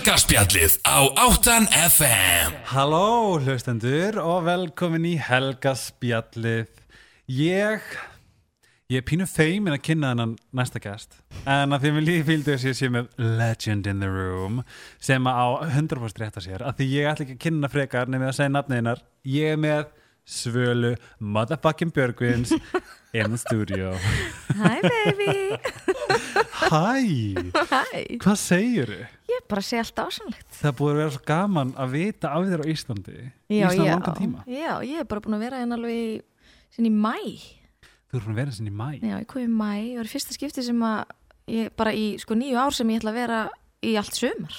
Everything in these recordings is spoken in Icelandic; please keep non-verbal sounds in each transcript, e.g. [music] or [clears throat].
Helgaspjallið á 8 FM Halló hlustendur og velkomin í Helgaspjallið. Ég ég er pínu feimin að kynna þennan næsta gæst en að því mér líði fíldu þess að ég sé með Legend in the Room sem að á 100% rétta sér að því ég ætla ekki að kynna frekar nefnir að segja nafniðinnar ég er með Svölu motherfucking Björgvins [laughs] in the studio. Hi baby [laughs] Hæ, Hi hvað segir þau? Ég bara sé allt ásannlegt Það er búið að vera svo gaman að vita af þér á Íslandi Já, Íslandi já, langan tíma. Já, ég er bara búin að vera hérna alveg í, sinni í mæ Þú erum búin að vera sinni í mæ Já, ég kom í mæ og það er fyrsta skipti sem að ég bara í sko nýju ár sem ég ætla að vera í allt sömar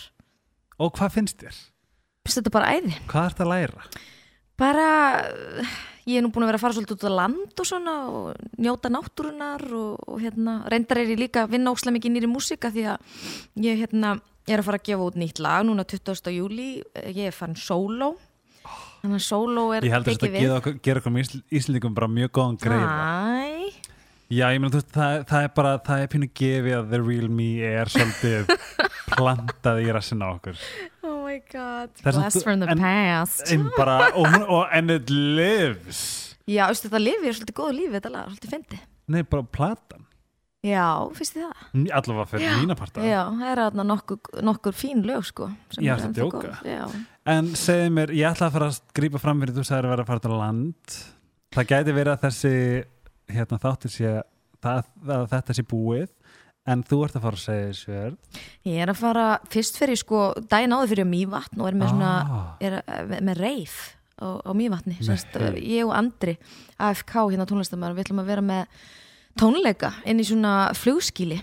Og hvað finnst þér? Fyrst þetta bara æði. Hvað ert að læra? Bara, ég er nú búin að vera að fara svolítið út á land og svona og njóta náttúrunar og, og hérna, reyndar er ég líka að vinna óslega mikið nýri músika því að ég hérna, er að fara að gefa út nýtt lag núna 20. júli, ég er farin solo þannig að solo er Ég held að þetta gera okkur, með Ísl- Íslendingum bara mjög góðan greið Já, ég meina þú veist, það, það er bara það er pínu gefið að the real me er svolítið [laughs] plantað í rassin á okkur. Oh my god. Það er Blast from the en- past. en bara, og, hún- og and it lives. Já, veistu þetta lifið er svolítið góðu lífið þetta lag, svolítið fyndi Nei, bara platan. Já, finnst þið það? Allavega fyrir mína parta. Já, það er þarna nokkur, nokkur fín lög sko sem Já, að ennþá djóka? En segðu mér, ég ætla að fara að grípa fram fyrir þú sagðir að vera að fara til land. Það gæti verið að þessi hérna, þáttir sé það, að þetta sé búið en þú ert að fara að segja þessu verð Ég er að fara, fyrst fyrir sko daginn áður fyrir Mývatn og er með svona Ah. er eh, með reif á, á Mývatni. Sest, ég og Andri, AFK hérna tónlistamæður, við ætlum að vera með tónleika inn í svona flugskíli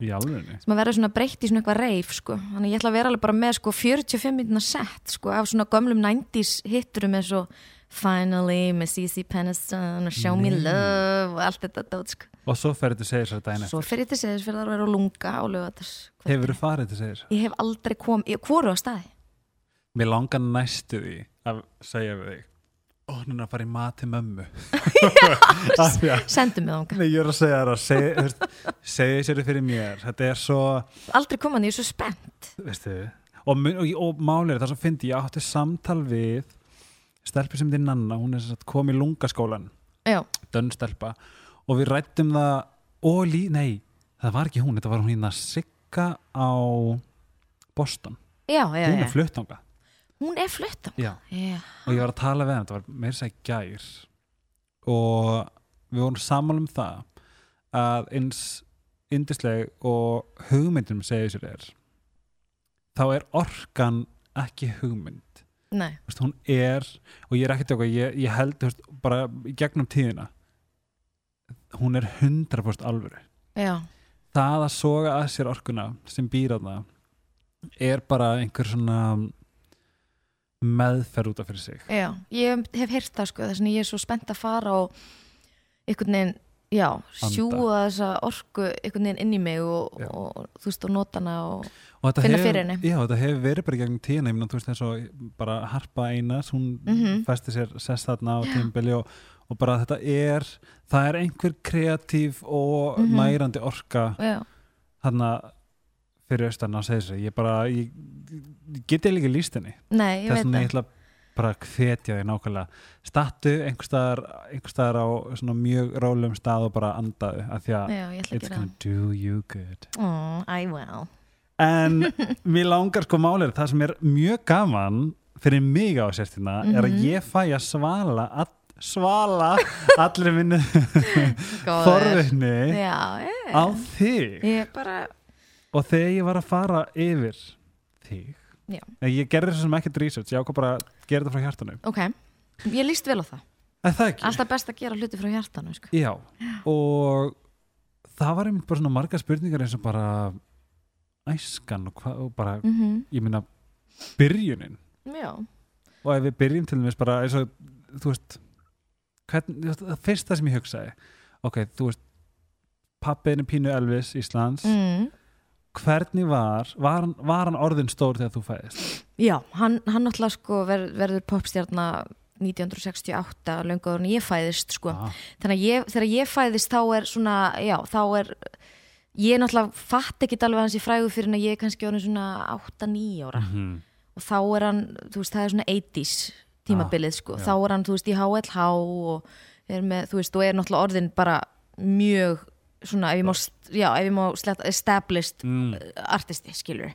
í alvegni sem að vera svona breytt í svona eitthvað reif sko. þannig ég ætla að vera alveg bara með sko 45 minna set sko af svona gömlum 90s hitturum eins og Finally með CC Peniston og Show Me Nei. Love og allt þetta dót sko. og svo ferði til sér daginn svo eftir. fer ég til segis fyrir að vera á lunga á lögatars Hefur þú farið til segir? ég hef aldrei kom, ég hvoru á staði? Mér langar næstu því að segja við þig. Ó, núna að fara í mat til mömmu. [laughs] [laughs] Sendu mig Nei, ég er að segja það Segja sér fyrir mér. Þetta er svo, aldrei koma ég er svo spennt. Og, mun- og, og málið er það sem fyndi Ég átti samtal við Stelpi sem þið Nanna, hún er sem sagt kom í lungaskólan Dönnstelpa Og við rættum það lí, nei, það var ekki hún Þetta var hún hérna Sigga á Boston, já, já, hún er fluttanga hún er flutta Já. Já, og ég var að tala við hann, þetta var meira sæk gær. Og við vorum saman um það að eins yndisleg og hugmyndum segir sér er þá er orkan ekki hugmynd veist, hún er, og ég er ekki tjóka ég, ég held, veist, bara gegnum tíðina hún er 100% alvöru. Já. Það að soga að sér orkuna sem býr að það er bara einhver svona meðferð út af fyrir sig. Já, ég hef heyrt það sko þess að ég er svo spennt að fara og einhvern veginn, já, sjúga þessa orku einhvern veginn inn í mig og, Já. og, þú veist, og nota hana og Og Finna hefur- fyrir henni. Já, þetta hefur verið bara í gegnum tíðina, ég meina, þú veist eins og bara Harpa Einars, hún Mhm. festi sér sest þarna á tímbili og, og bara þetta er, það er einhver kreatív og Mhm. nærandi orka þarna fyrir austan á segja sig, ég bara ég, ég geti líka líst henni nei, ég þess veit vegna ég það ætla bara hvetja því nákvæmlega. Statu einhver staðar, einhver staðar á svona mjög rólegum stað og bara andaðu af því að Já, it's gonna do you good. Oh, I will. En [laughs] mér langar sko málið það sem er mjög gaman fyrir mig á sérstina er að Mhm. ég fæ að svala all, svala allri minni [laughs] [laughs] forvinni Já, ég, á þig. Ég bara og þegar ég var að fara yfir þig Já. Ég gerði þessum ekkert research ég ákvað bara að gera þetta frá hjartanum Ok, ég líst vel á það Er það ekki? Alltaf best að gera hluti frá hjartanu sko. Já, og það var einmitt bara svona marga spurningar eins og bara æskan og, hva, og bara, mm ég meina byrjunin Já, og ef við byrjum til dæmis bara eins og, þú veist hvern, það fyrsta sem ég hugsaði ok, þú veist pappiðin er pínu Elvis Íslands mm. Hvernig var, var var hann orðin stór þegar þú fæðist? Já hann, hann náttúrulega sko ver, verður popstjarnar 1968 löngu áður en ég fæðist sko Ah, þannig að ég, þegar ég fæðist þá er svona, já, þá er ég náttúrulega fatt ekki alveg hans í frægu fyrir en að ég er kannski orðin svona 8-9 ára Mhm. og þá er hann, þú veist, það er svona 80s tímabilið, sko, já. þá er hann þú veist, í HLH og er með, þú veist, og er náttúrulega orðin bara mjög svona, ef ég má, já, ef ég má sletta, established Mm. artisti, skilur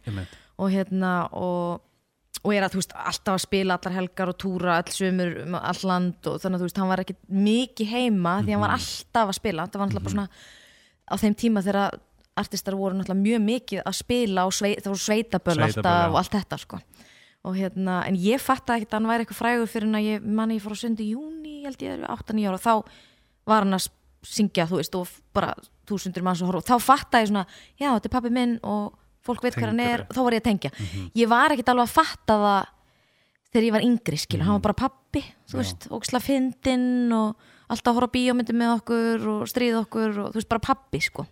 og hérna og, og er að, þú veist, alltaf að spila allar helgar og túra all sömur um all land og þannig að, þú veist, hann var ekki mikið heima því hann var alltaf að spila. Það var náttúrulega bara svona á þeim tíma þegar artistar voru náttúrulega mjög mikið að spila og svei, það voru sveitaböll alltaf og allt þetta, sko. Og hérna, en ég fatt að hann væri eitthvað frægur fyrir en að ég manni ég fór á sundi júni, ég held ég 8-9 ára, þá var hann að syngja, þú veist, og bara þúsundur manns og horfa, þá fatta ég svona já, þetta er pappi minn og fólk veit hver hann er þá var ég að tengja, Mhm. ég var ekkit alveg að fatta það þegar ég var yngri skilur, hann Mhm. var bara pappi þú veist, óksla fyndinn og alltaf að horfa bíómyndi með okkur og stríða okkur og þú veist, bara pappi sko.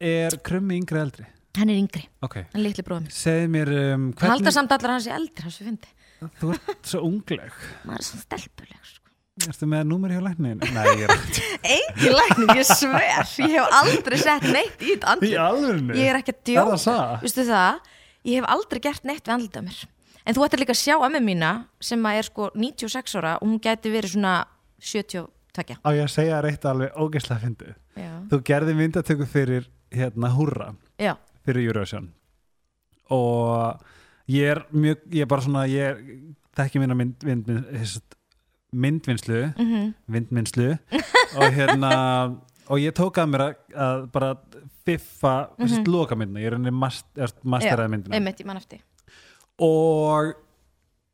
Er krummi yngri eldri? hann er yngri, Ok, hann er litli bróðum segð mér um, hann halda hvernig samt allar hans í eldri hans við fyndi, Þú ert svo ungleg. Maður er svona stelpuleg sko. Ertu með númer hjá læknin? Nei, ég er engin lækning, ég sver. Ég hef aldrei sett neitt í þetta Í andlit alvörinu? ég er ekki að Er djóka það það? Vistu það, ég hef aldrei gert neitt við andlitað mér. En þú ættir líka að sjá ömmu mína sem að er sko 96 ára og hún gæti verið svona 72 Á ég að segja þér eitt alveg ógeðslega fyndið? Já, Þú gerði myndatöku fyrir hérna húrra. Já, fyrir Eurovision. Og ég er mjög, ég er bara svona ég þekki minna mynd, mynd, mynd, mynd, myndvinnslu mm vindvinnslu og hérna og ég tók að mér að, að bara fiffa mm -hmm. loka myndina, ég er henni masteraði myndina. einmitt, ég man eftir. Og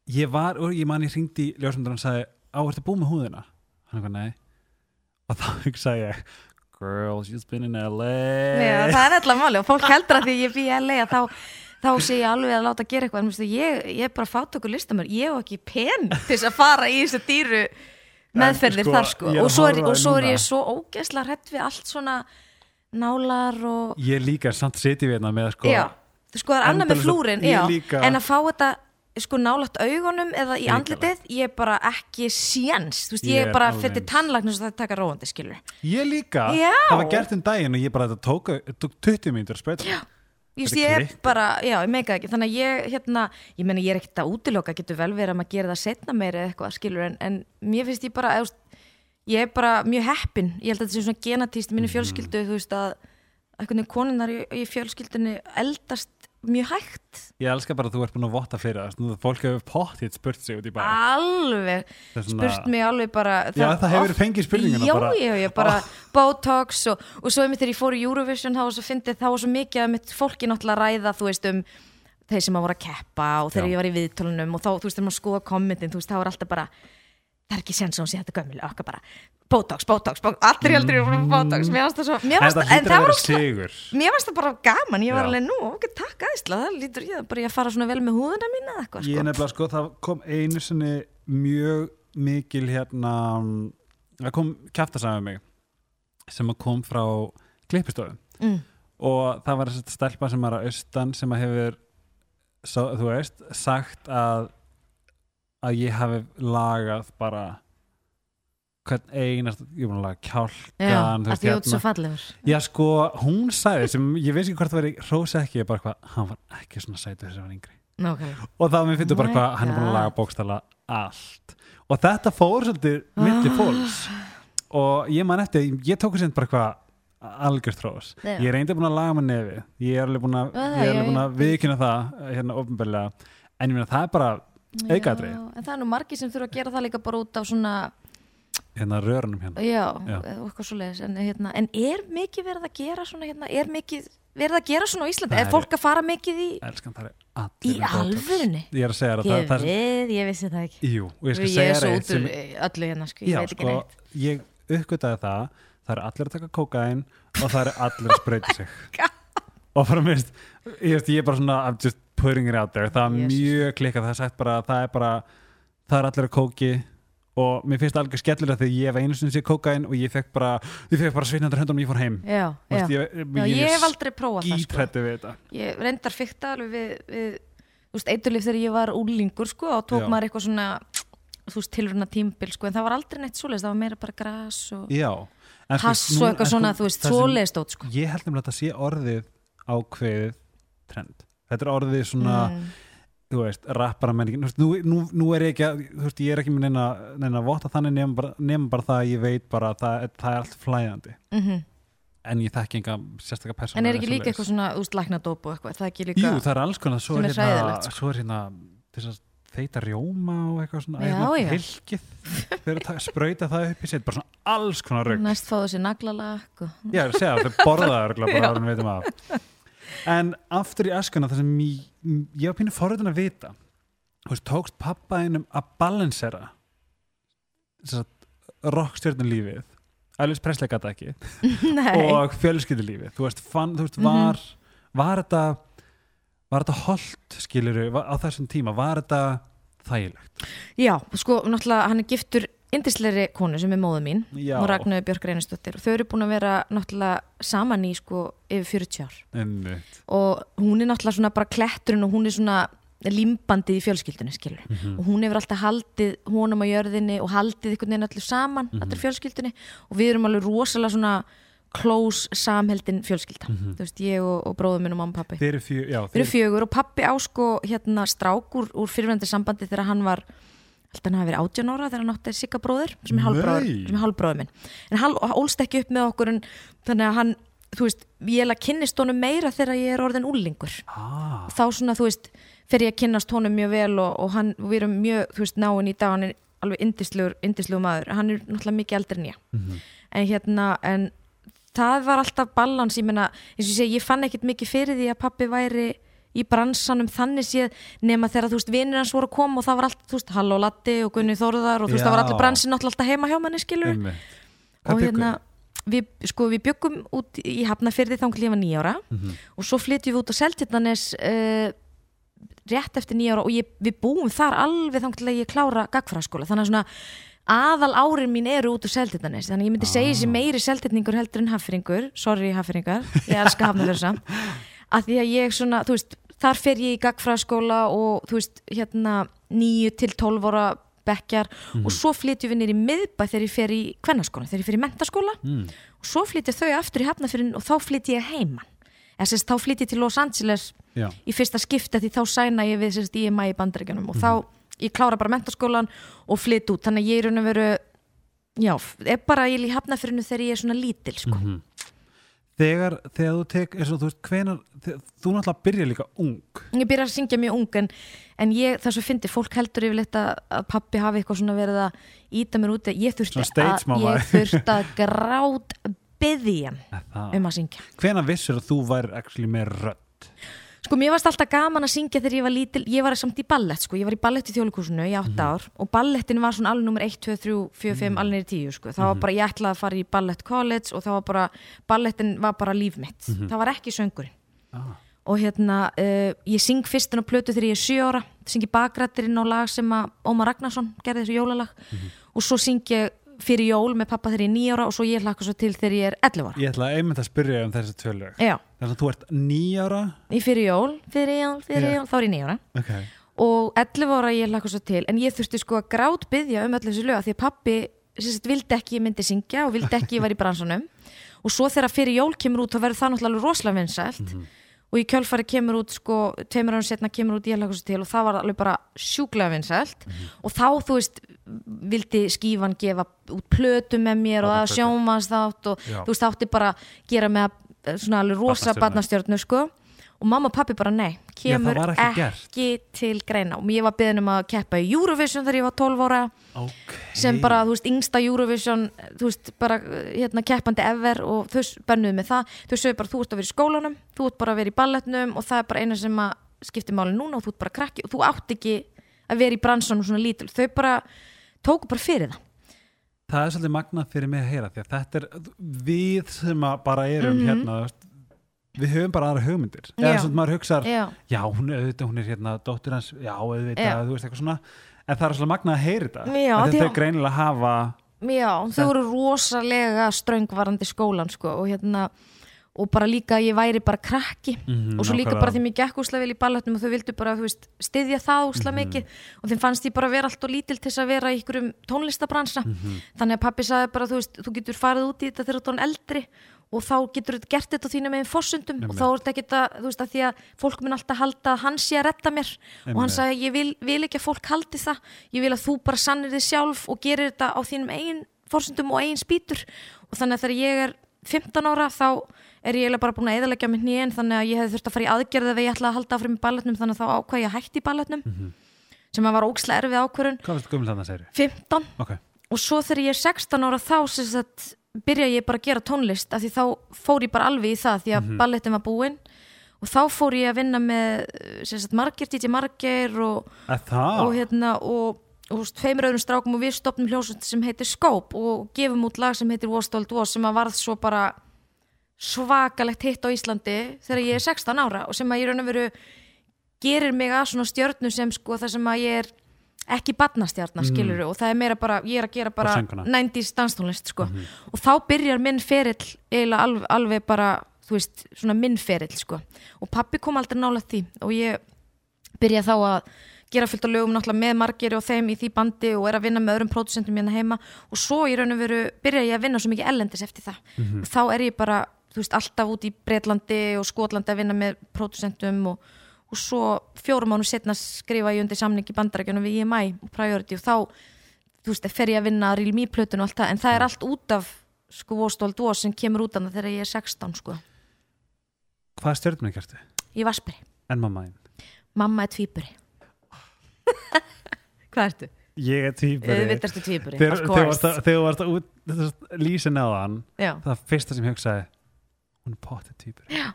ég var, og ég man ég hringdi í ljósmyndur og sagði, á, ertu búið með húðina? hann eitthvað, nei. Og þá [laughs] hugsaði ég girl, she's been in LA Já, það er alltaf máli og fólk heldur að því ég bý í LA að þá, þá sé ég alveg að láta gera eitthvað. En ég, ég er bara fát okkur listamör ég hef ekki pen til þess að fara í þessu dýru meðferðir sko, þar sko. að og svo er, og svo er ég svo ógeðslega hrætt við allt svona nálar og ég líka samt sitið við hérna með sko, já, sko það er annað með flúrin já, líka. en að fá þetta sko nálægt augunum eða í andlitið ég er bara ekki séns. Þú veist, Ég ég er bara fyrir tannlæknir sem það taka róandi skilur ég líka, Já. það var gert um daginn og ég bara þetta tók, tók 20 mínútur að spreyta Já. Ég, ég bara, já, ég meika ekki. Þannig að ég, hérna, ég meina ég er ekkert að útiloka getur vel verið að maður gera það setna meira eða eitthvað skilur en, en mér finnst ég bara ég er bara mjög heppin. Ég held að þetta sé svona genatíst í Mhm. minni fjölskyldu þú veist að veginn konunnar í, í fjölskyldunni eldast mjög hægt ég elska bara að þú ert búin að votta fyrir það fólk hefur pottið spurt sig út í bæ alveg, Það svona- spurt mig alveg bara Já, það hefur oft- fengið spurninguna já, bara. já, já, bara Botox og, og svo þegar ég fór í Eurovision þá var svo, fyndið, þá var svo mikið að mitt fólki náttúrulega ræða, þú veist, um þeir sem að voru að keppa og þegar Já. ég var í viðtölunum og þá, þú veist, þegar maður skoða kommentin, þú veist, þá er alltaf bara það er ekki sens að hún sé þetta gömul okkar bara, Botox, Botox, Botox allir heldur ég Botox, mér varst það svo mér varst, það það að var varst það bara gaman, ég var Já. alveg nú, ok, takk aðeinsla það lítur ég bara ég að fara svona vel með húðuna mína eða eitthvað, ég sko. nefnilega sko, það kom einu sinni mjög mikil hérna það kom kjaftasaga mig sem að kom frá klippistöðum mm, og það var þessi stelpa sem er að austan sem að hefur svo, þú veist, sagt að að ég hafi lagað bara hvern einast ég er búin að laga já, kjálkan þú að því út svo hérna. fallegur já sko, hún sagði sem ég veist ekki hvort það veri hrósi ekki, ég bara hvað, hann var ekki svona sætur þess að hann var yngri okay. og þá mér finnst bara My hvað, hann er búin að laga bókstala allt og þetta fór svolítið Ah. milli fólks og ég man eftir, ég tók þess bara hvað algjörð þrós, Já. ég er reyndi búin að laga með nefi, ég er alveg búin að, Já, já, já. að viðkynna það hérna ofnbörlega, en ég meina það er bara Aukatriði. Já, en það er nú margir sem þurfa að gera það líka bara út af svona hérna rörunum hérna. Já, Já. eitthvað svo leiðis en, hérna, en er mikið verið að gera svona hérna, er mikið verið að gera svona á Íslandi? Er er- fólk að fara mikið í, elskan er í alvörunni? Ég er að segja það, ég það, við, ég vissi það ekki. Jú, ég ég er svo út úr öllu hérna sko, ég veit ekki sko, neitt. ég uppgötaði það það eru allir að taka kókain og það eru allir að sprauta sig. [laughs] Og bara minnst ég, ég er bara svona, I'm just putting it out there það er Jesus. mjög klikkað, það er sagt bara það er bara, það er allir að kóki og mér finnst það alveg skellur þegar ég hef einu sinni sér kókain og ég fekk bara ég fekk bara svitnandur höndum og ég fór heim já, já. ég, já, ég hef aldrei prófað það sko. ég reyndar fykta alveg við, við þú veist, eiturlif þegar ég var úlingur sko, og tók maður eitthvað svona þú veist, tilruna tímbil sko, en það var aldrei neitt svoleiðis, það var meira bara gras og sko, pass nú- og eitthvað sko, svona, þú veist, það svoleiðstótt sko. ég held nefnilega að þetta sé orðið ákveðið trend þetta er orðið svona, Mm. þú veist, rappara menningin nú, nú, nú er ég ekki, að, þú veist, ég er ekki með neina, neina votta þannig nema bara, nema bara það að ég veit bara að það, það er allt flæðandi Mhm. en ég þekki enga sérstakka persónu En er ekki líka eitthvað svona, þú veist, læknadóp og eitthvað, það er ekki líka Jú, það er alls konar, svo er hérna, sko. svo er hérna að þeita rjóma og eitthvað svona, Já, hérna, já. hilkið þeir eru að sprauta það upp í sér bara svona alls konar rauk næst fáðu sér naglalag og... ég að segja þau borða það örugglega bara Já. við veitum af en aftur í æskuna það sem ég, ég var pínu forröðin að vita veist, tókst pappa einum að balansera rockstjörnum lífið Elvis Presley gata ekki [laughs] og fjölskyldulífið. Þú veist, fann, þú veist, Mhm. var var þetta var þetta holdt, skiluru, á þessum tíma var þetta þægilegt? Já, sko, náttúrulega hann er giftur indisleiri konu sem er móðu mín og Ragnar Björk Reynisdóttir og þau eru búin að vera náttúrulega saman í sko yfir 40 ár Einmitt. og hún er náttúrulega svona bara kletturinn og hún er svona limbandið í fjölskyldunni skilur Mhm. og hún hefur alltaf haldið honum á jörðinni og haldið einhvern veginn allir saman Mhm. allir fjölskyldunni og við erum alveg rosalega svona close samheldin fjölskylda Mhm. þú veist, ég og, og bróður minn og mamma og pappi Þeir eru fjögur og pappi á sko hérna strákur úr fyrirvændi sambandi þegar hann var held að hann hafi verið 18 ára þegar hann átti Sigga bróður sem er hálfbróður minn. En hann ólst ekki upp með okkur en þannig að hann, þú veist, ég er að kynnist honum meira þegar ég er orðin úlingur ah, þá svona, þú veist, fer ég að kynnast honum mjög vel og, og hann, við erum mjög, þú veist, náinn í dag, hann er alveg indislegur, indislegur maður, hann er náttúrulega mikið eldri en ég. Mhm. en hérna, en það var alltaf balans, ég meina, eins og ég segi, ég fann ekkit mikið fyrir því að pappi væri í bransanum þannig séð nema þegar þú veist vinnir hans voru að koma og það var allt, þú veist, Halló Latti og Gunni Þórðar og þú veist, það var allir bransin alltaf heima hjá manni skilur einmitt. Og hérna, við, sko, við byggum út í Hafnafyrði þá ég var nýjára Mhm. og svo flytjum við út á Seltjarnanes uh, rétt eftir nýjára og ég, við búum þar alveg þá til að ég klára gagfræðskóla þannig að svona aðal árin mín eru út á Seltjarnanes þannig ég myndi segja þessi meiri Seltjarningur heldur en Hafringur, sorry Hafringar. Ég elska Hafnafjörsa að [laughs] því að ég svona, þú veist, þar fer ég í gagfræðskóla og þú veist, hérna 9 til 12 ára bekkjar og svo flytjum við nýri miðbæ þegar ég fer í kvennaskóla, þegar ég fer í mentaskóla Mm. og svo flytja þau aftur í Hafnafjörðin og þá flytja ég heiman eða sérst þá flytja ég til Los Angeles Já. í fyrsta skipta því þá sæna ég við sérst IMI í bandaríkjanum og þá ég klára bara mentaskólan og flyt út þannig að ég er raun og veru já, er bara ég í Hafnafjörðinu þegar ég er svona lítil sko. Mhm. Þegar, þegar þú tek eins og þú veist, hvenar, þegar, þú náttúrulega byrja líka ung. Ég byrja að syngja mjög ung en, en ég, það svo fyndi, fólk heldur yfirleitt að, að pappi hafi eitthvað svona verið að íta mér úti, ég þurfti að ég þurfti að grát það. um að syngja. Hvenar vissur að þú væri actually með rödd Sko mér varst alltaf gaman að syngja þegar ég var lítil. Ég var samt í ballett sko, ég var í ballett í þjólikúsinu í átta ár og ballettin var svona alveg nummer 1, 2, 3, 4, 5, alveg neyri 10 sko. Það var bara, ég ætlaði að fara í ballett college og það var bara, ballettin var bara líf mitt. Það var ekki söngurinn. Ah. og hérna, uh, ég syng fyrstin á plötu þegar ég er 7 ára, syngi bakrættirinn á lag sem að Ómar Ragnarsson gerði þessu jólalag. Og svo syng ég fyrir jól með pappa þegar ég er 9 ára og svo ég hlakka svo til þegar ég er 11 ára. Ég ætla einmitt að spyrja um þessi tvö lög Já, þess að þú ert nýjára í fyrir jól, fyrir jól, fyrir Já. jól, þá er ég 9 ára. Okay. og 11 ára ég hlakka svo til en ég þurfti sko að grát byggja um öll þessu lög því að pappi sagt, vildi ekki ég myndi syngja og vildi ekki ég var í bransanum. Og svo þegar fyrir jól kemur út þá verður það náttúrulega rosalega vinsælt og í kjölfari kemur út sko tveimur árum setna kemur út svo til og það var alveg bara sjúklega vinsælt. Og þá þú veist vildi skífan gefa út plötu með mér og það sjónvast þátt og Já. þú veist átti bara gera með svona alveg rosa barnastjörnu sko og mamma og pappi bara nei, kemur var ekki ekki til greina. Og ég var beðin um að keppa í Eurovision þegar ég var 12 ára. Okay. sem bara, þú veist, yngsta Eurovision þú veist, bara, hérna, keppandi ever og þau bönnuðu með það. Þau sögðu bara, þú ert að vera í skólanum, þú ert bara að vera í balletnum og það er bara eina sem að skipti máli núna og þú ert bara krakki og þú átt ekki að vera í bransanum svona lítil. Þau bara tóku bara fyrir það. Það er svolítið magnað fyrir mig að heyra því að þetta er við sem bara erum Mhm. hérna þú veist, við höfum bara aðra hugmyndir. Eða Já. svona maður hugsar, Já, já hún er auðvitað hún er hérna dóttir hans, já auðvitað þú veist eitthvað svona, en það er svolítið magnað að heyra þetta Já, að þau greinilega hafa Já, þau voru rosalega ströngvarandi skólan sko og hérna og bara líka ég væri bara krakki. Mhm, og svo líka bara þeim ég gekk úslega vel í balletnum og þau vildu bara, þú veist, styðja það úslega Mhm. mikið. Og þeim fannst ég bara vera allt og lítil til þess að vera í ykkurum tónlistabransa. Mhm. þannig að pappi sagði bara, þú veist, þú getur farið út í þetta þegar þú orðinn eldri og þá getur þú gert þetta á þínu megin fossundum og þá er þetta ekki að, þú veist, að því að fólk mun alltaf halda að hann sé að redda mér. Og hann sagði, ég vil, vil ekki að fólk haldi það. Ég vil að þú bara sannir þið sjálf og gerir þetta á þínum eigin forsundum og eigin spýtur. Og þannig að þegar ég er 15 ára þá er ég bara búin að eðalegja með hnén þannig að ég hefði þurft að fara í aðgerð ef ég ætla að halda áfram í balletnum þannig að þá ákvað ég að hætti í balletnum sem að var ókslega erfið ákvörun Hvað varstu gömul þarna, segir 15 Ok, og svo þegar ég er 16 ára þá sem sagt, byrja ég bara að gera tónlist af því þá fór ég bara alveg í það því að ballettin var búinn. Og þá fór ég að vinna með sagt, margir, DJ Margir og, og hérna og, tveimur öðrum strákum og við stopnum hljósut sem heitir Scope og gefum út lag sem heitir Wostold Was sem að varð svo bara svakalegt hitt á Íslandi þegar ég er 16 ára og sem að ég raun og veru gerir mig að svona stjörnu sem sko það sem að ég er ekki badnastjarnar skilur og það er meira bara, ég er að gera bara Bara sönguna. 90s danstónlist sko. Og þá byrjar minn ferill eiginlega alveg, alveg bara þú veist, svona minn ferill sko. Og pappi kom aldrei nála því. Og ég byrja þá að gera fullt á lögum náttúrulega með margir og þeim í því bandi og er að vinna með öðrum pródusentum hérna heima. Og svo í raun og veru byrja ég að vinna svo mikið ellendis eftir það. Og þá er ég bara, þú veist, alltaf út í Breitlandi og Skotlandi að vinna með pródusentum og, og svo fjórum mánu setna skrifa ég undir samning í bandarækjunum við EMI og Priority og þá, þú veist, fer ég að vinna að Real Me plötun og allt það, en það er allt út af sko Vostol Dós sem kemur út af það þegar ég er 16 sko, Hvað stjörnum gertu? í Vasperi En mamma þín? Mamma er tvíburi. [laughs] Hvað ertu? Ég er tvíburi. Þegar þú varst að- lýsa neðan það fyrsta sem ég hugsaði hún er potið tvíburi. Já.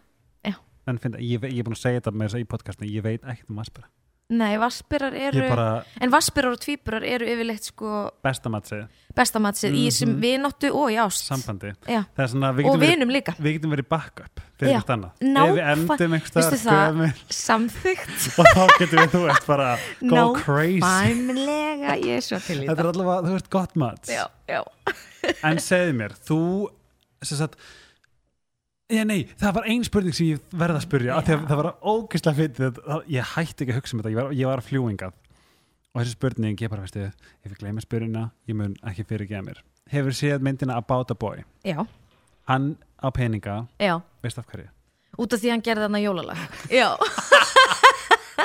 En finna, ég, ég er búin að segja þetta með þess að í podcastinu ég veit ekkert um Aspera. Nei, vaspirar eru er bara En vaspirar og tvíburar eru yfirleitt sko bestamatsið bestamatsið í sem vináttu og í ást. Sambandi. Já, Það er svona, við og vinum líka. við getum verið backup fyrir eitthvað annað. Ef við endum gömul Samþygt [laughs] og þá getum við, þú veist, bara go crazy. Nákvæmlega, ég er svo til í Þetta er allavega, þú veist, gott mats. Já, já. En segðu mér, þú sem sagt Já, nei, það var ein spurning sem ég verða að spurja að það var ógeðslega að ég hætti ekki að hugsa um þetta, ég var, ég var að fljúingað og þessi spurning, ég bara veistu ef ég gleymi spurninga, ég mun ekki fyrirgeða mér. Hefur séð myndina About a Boy? Já, hann á peninga, já. veist af hverju? Út af því hann gerði þarna jólalag. [laughs] Já [laughs]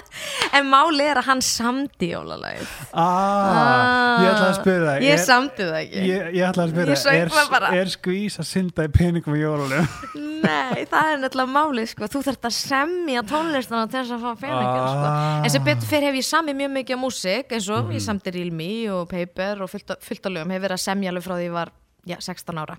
[laughs] En máli er að hann samdi jólalagið ah, Ég ætla að spyrja það Ég er- samdi það ekki Ég, ég ætla að spyrja, er, það bara. er skvís að synda í peningum í jólunum? [laughs] Nei, það er nefnilega máli sko. Þú þarft að semja tónlistana til þess að fá peningar sko. Ah. En sem betur fyrir hef ég samið mjög mikið á músík eins og Mhm. ég samdi Real Me og Paper og fullt, á- lögum hef verið að semja alveg frá því ég var já, 16 ára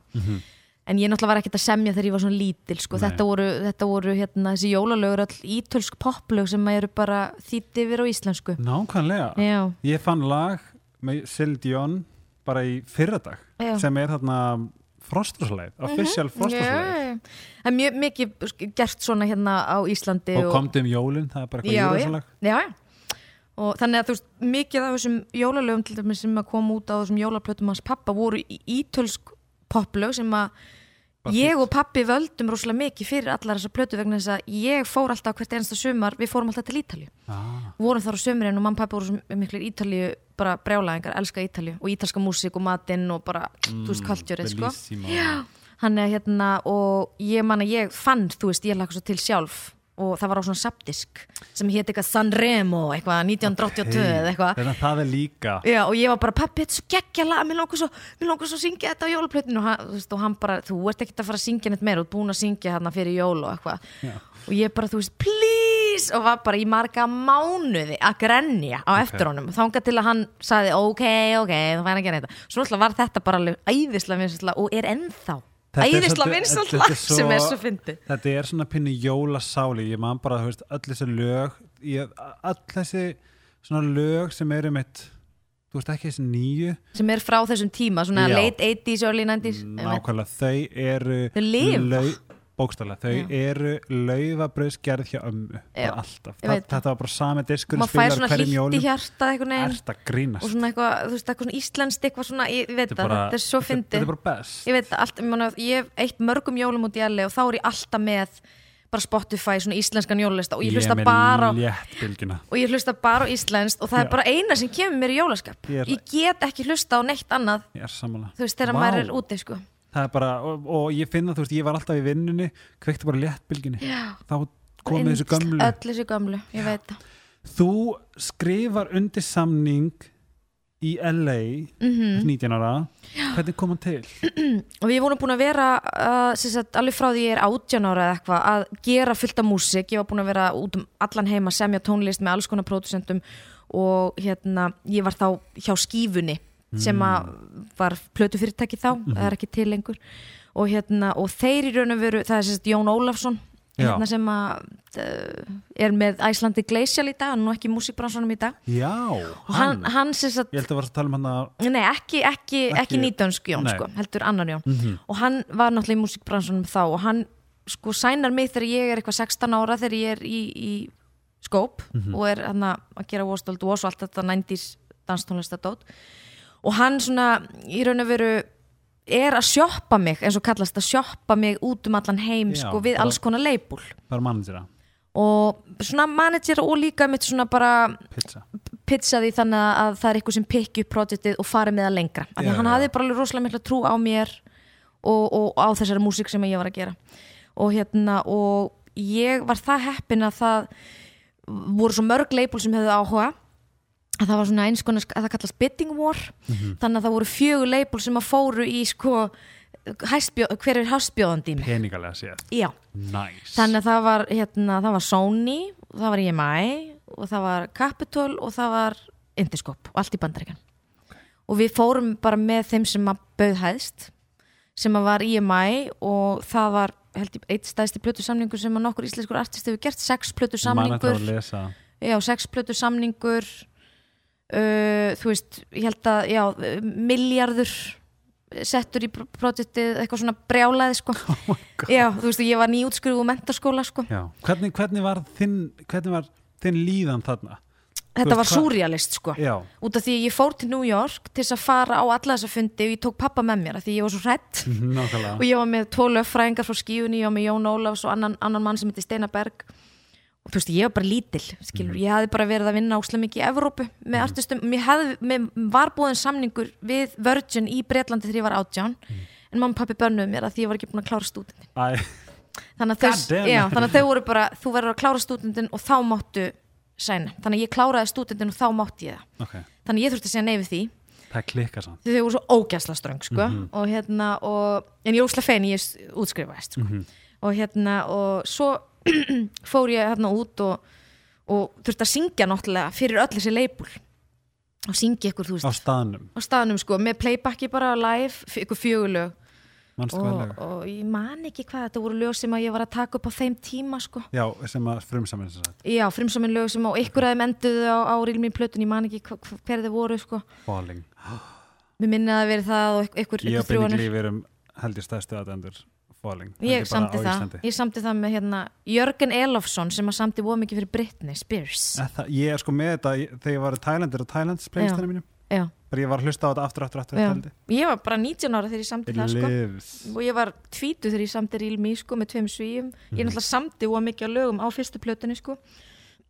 En ég náttúrulega var ekkert að semja þegar ég var svona lítil sko. Mhm. Þetta, voru, þetta voru hérna, þessi jólalögur all ítölsk poplög sem eru bara þýtt yfir á íslensku Nákvæmlega Já, Ég fann lag með Sil Dion bara í fyrradag Já. sem er þarna Frostrósleið, official Frostrósleið Já, það er mjög mikið gert svona hérna á Íslandi og komdu um jólin, það er bara eitthvað júrósalag já, já. og þannig að þú veist mikið af þessum jólalögum til dæmis sem að koma út á þessum jólaplötum hans pappa voru í- ítölsk poplög sem að ég og pappi völdum rosalega mikið fyrir allar þessar plötu vegna þess að ég fór alltaf hvert einasta sumar, við fórum alltaf til Ítalju ah, vorum þar á sömurinn og og pappi voru miklir Ítalju bara brjálæðingar, elska Ítalju og ítalska músík og matinn og bara, þú veist, kultúrið sko. Bellissimo. hann er hérna og ég man að ég fann, þú veist, ég laka svo til sjálf og það var á svona sapdisk sem hétt eitthvað Sanremo, eitthvað 1982 eða eitthvað. Þannig að það er líka. Já, og ég var bara, pappi, þetta er svo geggja lag mér langar svo, að syngja þetta á jólaplötinu og, og hann bara, þú ert ekkert að fara að syngja neitt meira, þú ert búin að syngja hérna fyrir jól og eitthvað. Já. og ég bara, þú veist, please! Og var bara í marga mánuði að grenja á eftir honum, þangað til að hann sagði, ok, ok, þú fæna að gera þetta. Svo náttúrulega var þetta bara alveg æðislega og er ennþá Þetta er svo- sem er svo fyndið Þetta er svona pinni jólasáli ég man bara, þú veist, öll þessi lög ég, öll þessi svona lög sem eru mitt þú veist ekki þessi nýju sem er frá þessum tíma, svona Já. late 80s, early 90s einmitt. nákvæmlega, þau eru Þau bókstaflega, þau Já. eru laufabrauðsgerð hjá ömmu. Bara alltaf, ég Þa, þetta var bara sami diskur svona hverjum jólum. veginn. Ert að grínast? Og svona eitthvað, þú veist, eitthvað svona íslenskt eitthvað svona, ég, ég veit Þetta er það, þetta er svo þetta- fyndið þetta er bara best. Ég veit allt, ég, man, ég hef eitt mörgum jólum út í LA og þá er ég alltaf með bara Spotify, svona íslenskan jólista og ég hlusta er með bara á og ég hlusta bara á íslenskt og það Já. er bara eina sem kemur mér í jólaskap. Ég er- ég get ekki hlusta á neitt annað ég er þú veist, þegar Vá. maður er úti sko. Það er bara, og, og ég finna, þú veist, ég var alltaf í vinnunni kveikti bara léttbylgjunni. Já, þá komið þessu gömlu. öll þessu gömlu, ég veit það. Þú skrifar undir samning í LA mm 19 ára, hvernig kom hann til? og við vorum búin að vera uh, sagt, alveg frá því ég er 18 ára eða eitthvað að gera fullt af músík. Ég var búin að vera út um allan heim að semja tónlist með alls konar pródusentum og hérna, ég var þá hjá skífunni sem að var plötufyrirtæki þá, það er ekki til lengur. Og hérna, og þeir í raun og veru það er sagt Jón Ólafsson hérna sem að uh, er með Æslandi Glacial í dag, hann er nú ekki í músíkbransunum í dag. Já, og hann, hann sem sagt Ég held að var að tala um hann að Nei, ekki, ekki, ekki, Ekki- nýtönsk Jón, sko, heldur annar Jón. Mhm. og hann var náttúrulega í músikbransunum þá og hann sko sænar mig þegar ég er eitthvað 16 ára þegar ég er í, í skóp Mhm. og er hann að gera Wostold og allt þetta 90s danstónlistadót og hann svona í raun og veru er að sjoppa mig eins og kallast að sjoppa mig út um allan heim Já, sko við bara- alls konar leipul bara mannstýra, og svona manager og líka mitt svona bara pizza. pizzaði þannig að það er eitthvað sem pikki upp projektið og fari með það lengra. Af því Já, að hann já. hafði bara alveg rosalega mikla trú á mér og, og á þessari músík sem ég var að gera. Og hérna og ég var það heppin að það voru svo mörg leipul sem hefðu áhuga að það var svona eins konar að það kallast bidding war. Mhm. þannig að það voru fjögur leipul sem að fóru í sko hæstbjó, hver er hæstbjóðandi í peningalega séð, nice. Þannig að það var hérna, það var Sony, það var EMI og það var Capitol og það var Interscope og allt í bandaríkan og við fórum bara með þeim sem að bauð hæðst sem að var EMI og það var eitt stæðsti plötu samningur sem að nokkur íslenskur artist hefur gert sex plötu samningur já, sex plötu samningur uh, þú veist, ég held að já, miljardur settur í pr- projektið eitthvað svona brjálaði sko. [laughs] Oh já, þú veist, ég var nýjútskrifu úr mentaskóla sko. Hvernig, hvernig, var þinn, hvernig var þinn líðan þarna? þetta var súrjalist sko. Já, út af því ég fór til New York til þess að fara á alla þessa fundi og ég tók pappa með mér af því ég var svo hrætt nákvæmlega. Og ég var með tvo löffræðingar frá skífunni, ég var með Jón Ólafs og annan, annan mann sem heitir Steinar Berg. og þú veist, ég var bara lítil, skilur. Ég hafði bara verið að vinna óslega mikið í Evrópu með artistum, mér, hafði, mér var búin samningur við Virgin í Bretlandi þegar ég var átján, en mamma og pappi bönnuðu mér að því ég var ekki búin að klára stúdendin þannig þannig að þau voru bara, þú verður að klára stúdendin og þá máttu sæna, þannig að ég kláraði stúdendin og þá mátti ég það. Ok, þannig ég þurfti að segja nei við því. Það klikka samt. Þau voru svo ógæsla ströng sko. og hérna og, en ég er óslega fein ég útskrifaðist sko. og hérna og svo [clears throat] fór ég hérna út og, og þurfti að syngja náttúrulega fyrir öll þessi leipul og syngja ykkur þú á veist staðnum, á staðnum sko með playbacki bara live ykkur fjögulög og, og ég man ekki hvað þetta voru lög sem að ég var að taka upp á þeim tíma sko. Já, sem að frumsaminn já frumsamin lög sem á ykkur aðeim enduðu á, á rílmi plötun ég man ekki hva, hver þið voru sko. Falling. Mér minni að verið það og ykkur, ykkur, Ég og Benny þrjóðanir Glíf erum held ég stæðstu aðendur Falling Ég samti það, ég samti það með hérna Jörgen Elofsson sem að samti voða mikið fyrir Britney Spears. Það, Ég er sko með þetta þegar ég var í Thailandir og Thailands playlistinu mínum Já, bara ég var að hlusta á þetta aftur, aftur, aftur, aftur Ég. Var bara 19 ára þegar ég samti það sko. Og ég var tvítu þegar ég samti Real Me sko með tveim svíum. Mhm. Ég náttúrulega samti voða mikið á lögum á fyrstu plötunni sko.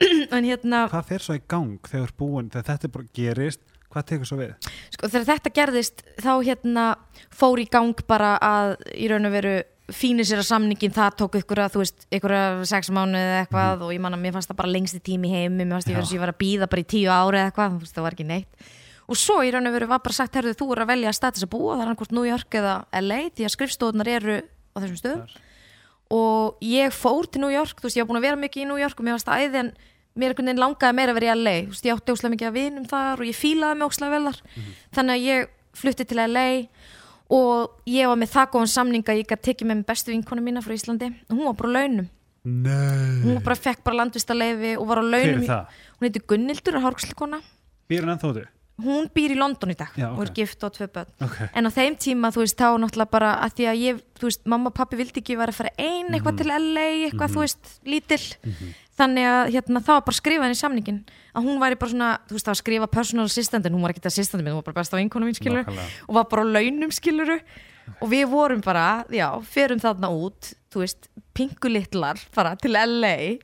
[clears throat] En hérna, Hvað fer svo í gang þegar búin þegar þetta bara gerist, hvað tekur svo við? sko þegar þetta gerðist þá hérna fór í gang bara að í raun og veru fínir sér að samningin, það tók ykkur að þú veist, ykkur að sex mánuði eða eitthvað og ég man að mér fannst það bara lengsti tími heimi mér fannst ég verið sem ég var að býða bara í tíu ári eða eitthvað, það var ekki neitt. Og svo í raun og veru var bara sagt, herðu, þú er að velja status að búa, það er annarkvort New York eða LA, því að skrifstofunar eru á þessum stöðum. Þar. og ég fór til New York, þú veist, ég var búin að vera mikið í New York og mér fannst það en mér langaði meira að vera í LA, veist, ég átti óslega mikið að vinum þar og ég fílaði mig óslega vel þar. Þannig að ég flutti til LA og ég var með það góðan samning að ég gæti tekið með bestu vinkonu mína frá Íslandi. Og hún var bara á launum, Nei. Hún bara fekk bara landvistarleifi og var á launum, hún heitir Gunnildur og hárkslukona, Býr hann ennþá úti? Hún býr í London í dag Já, og er gift og tvö börn. Ok, en á þeim tíma, þú veist, þá náttúrulega bara að því að ég, þú veist, mamma og pappi vildi ekki vera að fara ein Mhm. eitthvað til LA eitthvað, þú veist, lítill. Þannig að hérna, það var bara skrifað henni í samningin að hún væri bara svona, þú veist, það var skrifa personal assistant en hún var ekki assistant minn, hún var bara besta vinkonu mín skilur Nákvæmlega. og var bara á launum skiluru og við vorum bara, já, ferum þarna út þú veist, pingulittlar bara til LA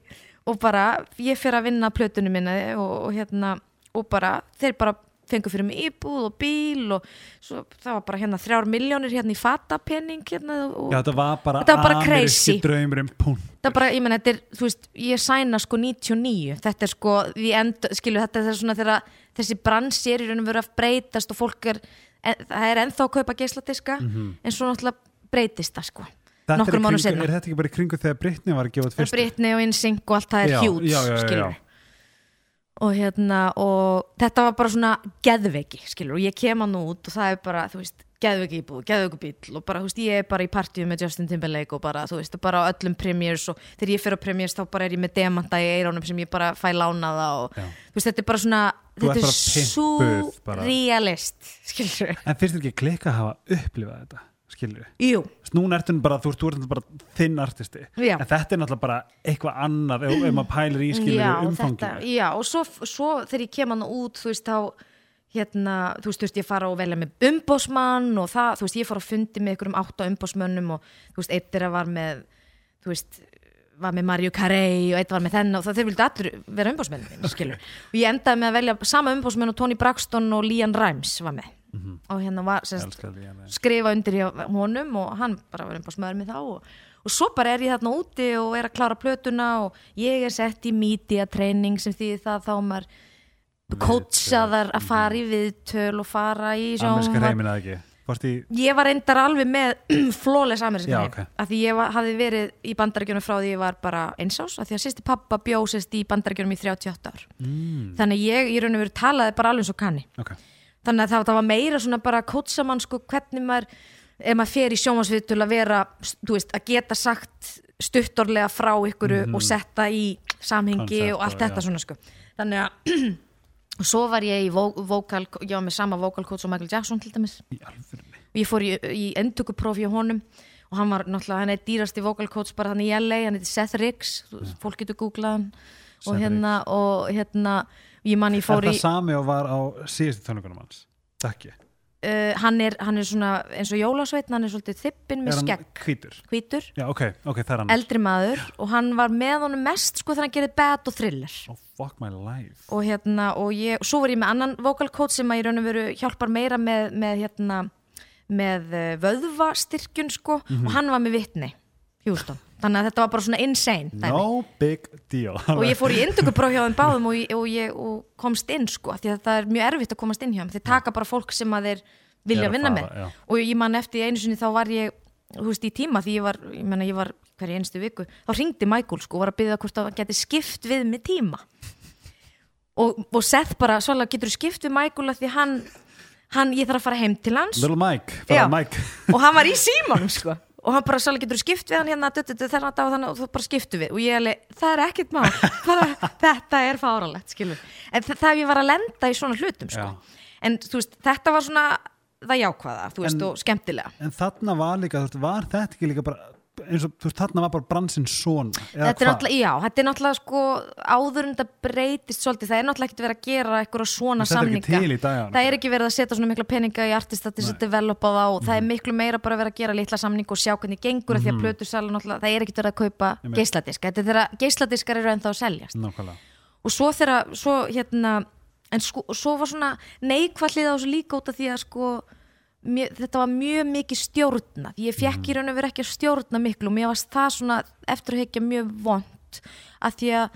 og bara ég fer að vinna plötunum minna og, og hérna, og bara þeir bara fengu fyrir mig íbúð og bíl og svo, það var bara hérna þrjár miljónir hérna í fatapenning hérna og já þetta var bara Þetta var bara crazy. punkt það er bara, ég menn, þetta er, þú veist, ég sæna sko 99, þetta er sko því end, skilu, þetta er svona þegar þessi bransi er í raun og veru að breytast og fólk er, en, það er ennþá að kaupa geisladiska, en svo náttúrulega breytist það sko, Þetta er, kringu, er þetta ekki bara í kringu þegar Britney var að gefa er fyrst Britney og InSync og allt það er hjút, skilur já. Og hérna og þetta var bara svona geðveiki skilur og ég kem hann út og það er bara þú veist, geðveiki íbúð, geðveiki bíl og bara, þú veist, ég er bara í partíu með Justin Timberlake og bara, þú veist, bara á öllum premiers og þegar ég fyrir á premiers þá bara er ég með demanta í eirónum sem ég bara fæ lánaða og Já. þú veist, þetta er bara svona Þú þetta er bara. surrealist skilur en finnst þér ekki klika að hafa upplifað þetta skilur Jú, núna ertu bara, þú ert, þú ert náttúrulega bara þinn artisti. Já. en þetta er náttúrulega bara eitthvað annað ef, ef maður pælir í skilur umfanginu. þetta, já, og svo, svo þegar ég kem hann út, þú veist, þá hérna, þú veist, þú veist, ég fara og velja með umbósmann og það, þú veist, ég fór að fundi með ykkur um átta umbósmönnum og þú veist, eitt þeirra var með, þú veist var með Mario Carey og eitt var með þennan og það þeir vildi allir vera umbósmennin skilur, [laughs] og ég endaði með að velja sama umbósmenn og Tony Braxton og Liam Rimes var með og hérna var semst, skrifa undir hjá honum og hann bara var umbósmöður með þá og, og svo bara er ég þarna úti og er að klára plötuna og ég er sett í media training sem því það þá maður kótsaðar að fara í viðtöl og fara í sjónvarp. að í, ég var reyndar alveg með [clears throat] flawless ameríska Já, heim ok. af því ég var, hafði verið í bandarækjunum frá því ég var bara einsás af því að sýsti pappa bjósist í bandarækjunum í 38 ár. Mm, þannig að ég í raun og veru talaði bara alveg og kanni. Ok þannig að það, það var meira svona bara að kótsa mann sko hvernig maður ef maður fer í sjónvarsviðtul að vera veist, að geta sagt stuttorlega frá ykkur og setta í samhengi Mhm. Koncept og allt þetta já. svona sko. Þannig að og [clears throat] svo var ég í vó, vókal ég var með sama vókalkóts og Michael Jackson til dæmis. Og ég fór í, í endtökuprófi á honum og hann var náttúrulega, hann er dýrasti vókalkóts bara hann í LA, hann heitir Seth Riggs fólk getur googlað hann. Og hérna, og hérna ég man ég er fór í það sami og var á síðustu tónleikunum hans. Takki, uh, hann, er, hann er svona eins og jólasveitn hann er svolítið þippin er með hann skegg. hvítur? Hvítur, já ok, ok, það er hann. Eldri maður og hann var með honum mest sko þegar hann gerði bad og thriller. Oh fuck my life. Og hérna og ég, svo var ég með annan vocal coach sem að ég raun og veru hjálpar meira með, með hérna með uh, vöðvastyrkjun sko Mhm. og hann var með vitni Houston, þannig að þetta var bara svona insane dæmi. no big deal. Og ég fór í indökupróf hjá þeim báðum og, ég, [laughs] og ég og komst inn sko því að það er mjög erfitt að komast inn hjá þeim. Þeir taka bara fólk sem að þeir vilja að vinna fara, með. já. og ég man eftir einu sinni þá var ég þú veist í tíma því ég var, ég menna ég var hverja einstu viku, þá ringdi Michael sko og var að byggja hvort að hann geti skipt við með tíma. Og, og Seth bara, svolítið getur skipt við Michael af því hann, hann, ég þarf að fara heim til hans? Little Mike, Já. Mike. Og hann var í símanum [laughs] sko og hann bara svolítið getur skipt við hann hérna? Þennan dag og þannig og þú bara skiptu við. Og ég alveg, það er mál. [laughs] Bara, þetta er fáralegt skilur. En þa- það ég var að lenda í svona hlutum sko. En veist, þetta var svona það jákvæða, þú veist, En- og skemmtilega. en þarna var líka, þú veist, var þetta ekki líka bara eins og, þú veist, þarna var bara bransinn svona þetta er náttúrulega, já, þetta er náttúrulega sko áður en þetta breytist svolítið það er náttúrulega ekkert verið að gera eitthvað svona þetta er samninga. dag það er ekki verið að setja svona mikla peninga í artista til þess að developa það og það er miklu meira bara að vera að gera litla samning og sjá hvernig gengur mm því að plötusala náttúrulega, það er ekkert verið að kaupa Einmitt. geisladisk, þetta er þegar geisladiskar eru ennþá að seljast. Nákvæmlega. Og svo þegar, svo hérna en sko, svo var að mér, þetta var mjög mikið stjórna ég fekk í raun og veru ekki að stjórna miklu og mér varst það svona eftir að hekja mjög vond að því að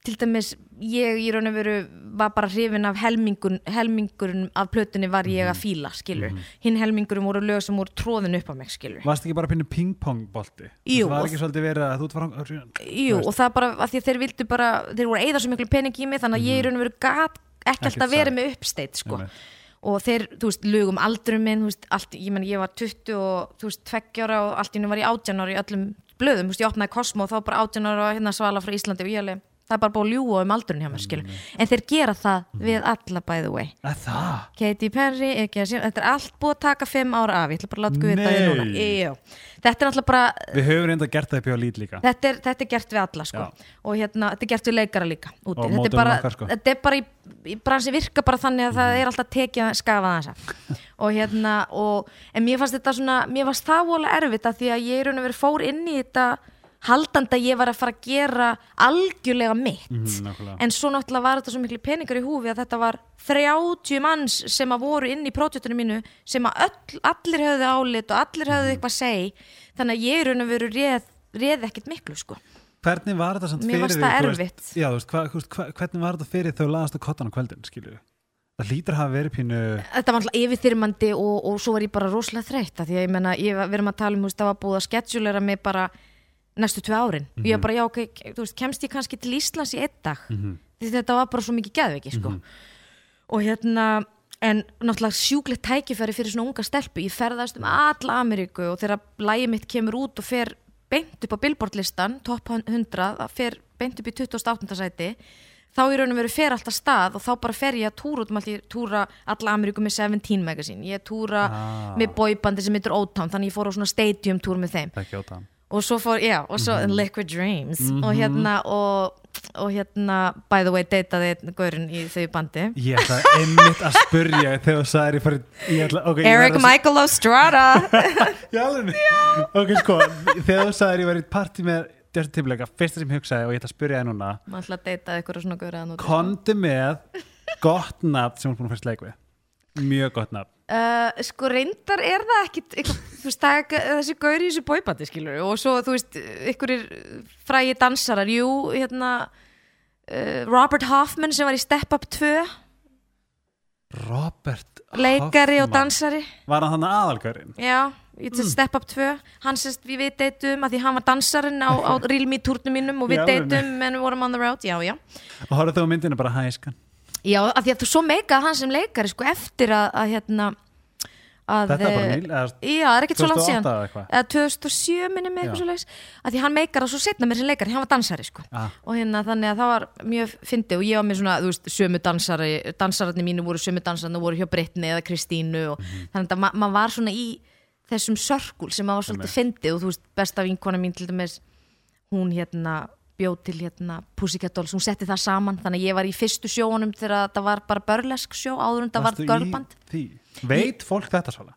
til dæmis ég í raun og veru var bara hrifin af helmingun, helmingurinn af plötunni var ég að fíla skilur, hinn helmingurinn voru lög sem voru tróðin upp á mig skilur. Varst ekki bara að pinna ping-pong bolti? Jú, það var ekki svolítið verið að þú ert fara Jú, og það bara að því að þeir vildu bara þeir voru að eyða svo miklu pening í mig þannig að ég í raun og veru gat ekki alltaf verið með uppsteitt sko. Einmitt. Og þeir, þú veist, lögum aldurum minn, þú veist, allt, ég menn, ég var 20 og, þú veist, 20 ára og allt í hennu var ég 18 ára í öllum blöðum, þú veist, ég opnaði Cosmo og þá bara 18 ára og hérna svala frá Íslandi og ég alveg, það er bara búið að ljúga um aldurinn hjá mér skilur en þeir gera það við alla by the way Er það? Katy Perry, ekki að sé þetta er allt búið að taka fimm ára af ég ætla bara að láta guða það Nei. núna Jú. þetta er alltaf bara Við höfum reynda gert það upp á lít líka þetta er, þetta er gert við alla sko. Já. og hérna, þetta er gert við leikara líka úti. Og er bara, okkar, sko. þetta er bara í, í bransi virka bara þannig að það er alltaf tekið að skafa það þess [laughs] og hérna og, en mér fannst þetta svona, mér fannst það vola erfitt að því að ég haldandi að ég var að fara að gera algjörlega mitt. Mhm, nákvæmlega. en svo náttúrulega var þetta svo miklu peningar í húfi að þetta var 30 manns sem að voru inn í prótjötunum mínu sem að öll, allir höfðu álit og allir Mhm. höfðu eitthvað að segja. Þannig að ég í raun og veru réð, réð ekkert miklu sko. Hvernig var þetta samt fyrir hva, hvernig var þetta fyrir þú laðast á kottan á kvöldin, skilju Það hlýtur að hafa verið pínu þetta var alltaf yfirþyrmandi og, og svo var ég bara rosalega þreytt af því að ég menna, við erum að tala um þú veist, það var búið að skedjulera mig bara næstu tvö árin. Og ég var bara, já ok, þú veist, kemst ég kannski til Íslands í einn dag? Því þetta var bara svo mikið geðveiki sko. og hérna en náttúrulega sjúklegt tækifæri fyrir svona unga stelpu, ég ferðast um alla Ameríku og þegar lægi mitt kemur út og fer beint upp á billboardlistan topp 100, það fer beint upp í 28. sæti þá í raun og veru fer alltaf stað og þá bara fer ég að túra út um allt, ég túra alla Ameríku með 17 magazine, ég túra Ah. með boybandi sem heitir O-Town, þannig ég fór á svona stadium túr með þeim og svo fór, já, og svo Mhm. Liquid Dreams. Og hérna og, og hérna, by the way, einn gaurinn í þau bandi. Ég ætla einmitt að spurja þegar þú sagðir ég farið okay, Eric Michael Ostrada. [laughs] Já, alveg Ok, sko, þegar ég var í partí með Justin Timberlake, að fyrsta sem ég hugsaði og ég ætla að spurja það núna. Maður ætla að dataði eitthvað svona gaurið að nú Kondi með gott nafn sem hún er búin að fyrst leik við. Mjög gott nafn Uh, sko reyndar er það ekki eitthvað, veist, það er þessi gauri í þessu bóibandi skilur og svo þú veist ykkurir frægi dansarar, jú hérna uh, Robert Hoffman sem var í Step Up 2 Robert leikari og Hoffman. dansari Var hann þannig aðalgörinn? já, mm. Step Up 2 hann sérst við við deytum að því hann var dansarinn á, á [laughs] Real Me túrnum mínum og við deytum en við vorum on the road, já, já Og horfðu þú á myndinu bara hæskan já, að því að þú svo meikaði hann sem leikari sko eftir að, að hérna að, Þetta er bara eh, nýl eða Já, það er ekkert svo langt 2008 síðan eða eitthvað? eða 2007 minni Já. eitthvað svo leiðis að því hann meikar það svo setna mér sem leikari, hann var dansari sko. Ah. og hérna þannig að það var mjög fyndi og ég var með svona, þú veist, sömu dansari dansararnir mínu voru sömu dansararnir voru hjá Brittany eða Kristínu og þannig að ma maður var svona í þessum sörkul sem maður var svolítið fyndi og þú veist, besta vinkona mín til dæmis hún hérna bjóð til hérna Pussycat Dolls, hún setti það saman þannig að ég var í fyrstu sjóunum þegar það var bara börlesk sjó áður en það var því? Veit fólk þetta svala?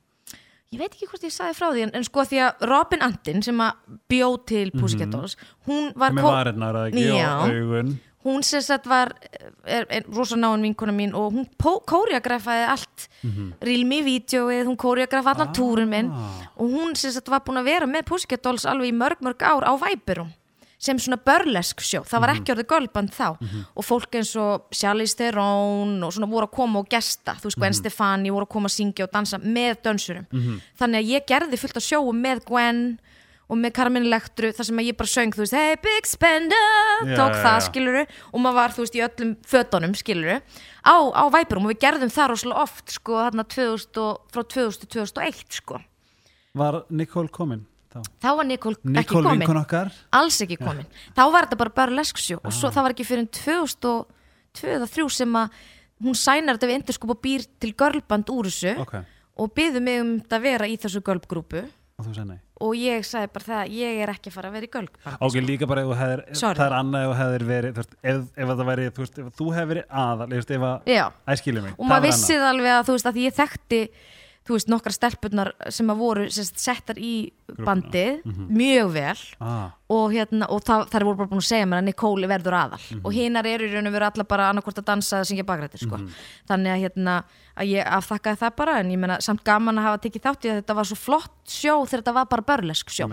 ég veit ekki hvort ég sagði frá því en, en sko því að Robin Antin sem að bjóð til Pussycat Dolls hún var ekki Já. hún sem sagt var er, er, rosa náinn vinkona mín og hún kóriagrafaði allt Real Me vídeoið, hún kóriagrafaði allan túrin minn. Og hún sem sagt var búin að vera með Pussycat Dolls alveg í mörg mörg ár á Væperum sem svona börlesk sjó, það var ekki orðið gölband þá. Og fólk eins og Charlize Theron og svona voru að koma og gesta. Þú veist Gwen Stefani voru að koma að syngja og dansa með dönsurum, þannig að ég gerði fullt af sjóum með Gwen og með Carmen Electru þar sem að ég bara söng þú veist, hey big spender. Já, tók já, það já. skiluru og maður var þú veist í öllum fötunum skiluru á, á Væperum og við gerðum það rosalega oft sko þarna 2000 og, frá 2000 til 2001 sko. Var Nicole komin þá? þá var Nicole, ekki komin. alls ekki komin. Þá var þetta bara burlesk sjó og svo það var ekki fyrir 2002 eða 3 sem að hún sænar þetta við Interscope og býr til girlband úr þessu Ok, og byður mig um þetta að vera í þessu girlgrúpu. Og og ég sagði bara það, ég er ekki fara að vera í girlband Ok, líka bara ef hefðir, það er annað ef verið, veist, ef, ef það væri, þú þú hefði verið aðal, ef að, Já, æskilum mig, og maður vissi það alveg að þú veist að ég þekkti þú veist nokkra stelpurnar sem að voru sérst, settar í bandið mjög vel. Ah, og, hérna, og það, þær voru bara búin að segja mér að Nicole verður aðal. Og hinar eru í raun og veru alla bara annarkvort að dansa eða syngja bakrætti sko. þannig að, hérna, að ég afþakkaði það bara en ég meina samt gaman að hafa tekið þátt í að þetta var svo flott sjó þegar þetta var bara börlesk sjó.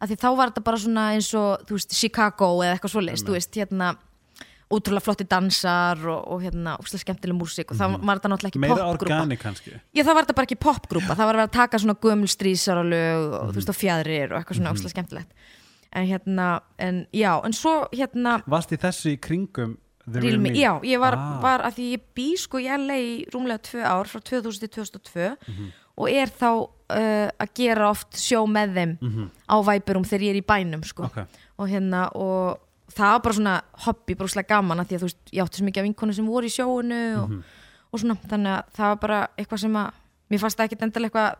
Að því þá var þetta bara svona eins og veist, Chicago eða eitthvað svoleiðist þú veist, hérna útrúlega flotti dansar og, og hérna úslega skemmtileg músík og þá var þetta náttúrulega ekki meira popgrúpa. organik kannski. Já, það var þetta bara ekki popgrúpa, það var verið að taka svona gömul strísaralög og þú veist og fjæðrir og eitthvað svona mm skemmtilegt. En hérna, en já, en svo hérna, Varst í þessu í kringum The Real Me, já, ég var, Ah. var að því ég bý sko LA í rúmlega tvö ár frá 2000 til 2002 Mhm. og er þá uh, að gera oft sjó með þeim á væpurum þegar ég er í bænum sko. Ok, og hérna og, það var bara svona hobby, brúslega gaman að því að þú veist, ég átti svo mikið af vinkonu sem voru í sjóunu og, Mhm. og svona, þannig að það var bara eitthvað sem að, mér fannst það ekkit endilega eitthvað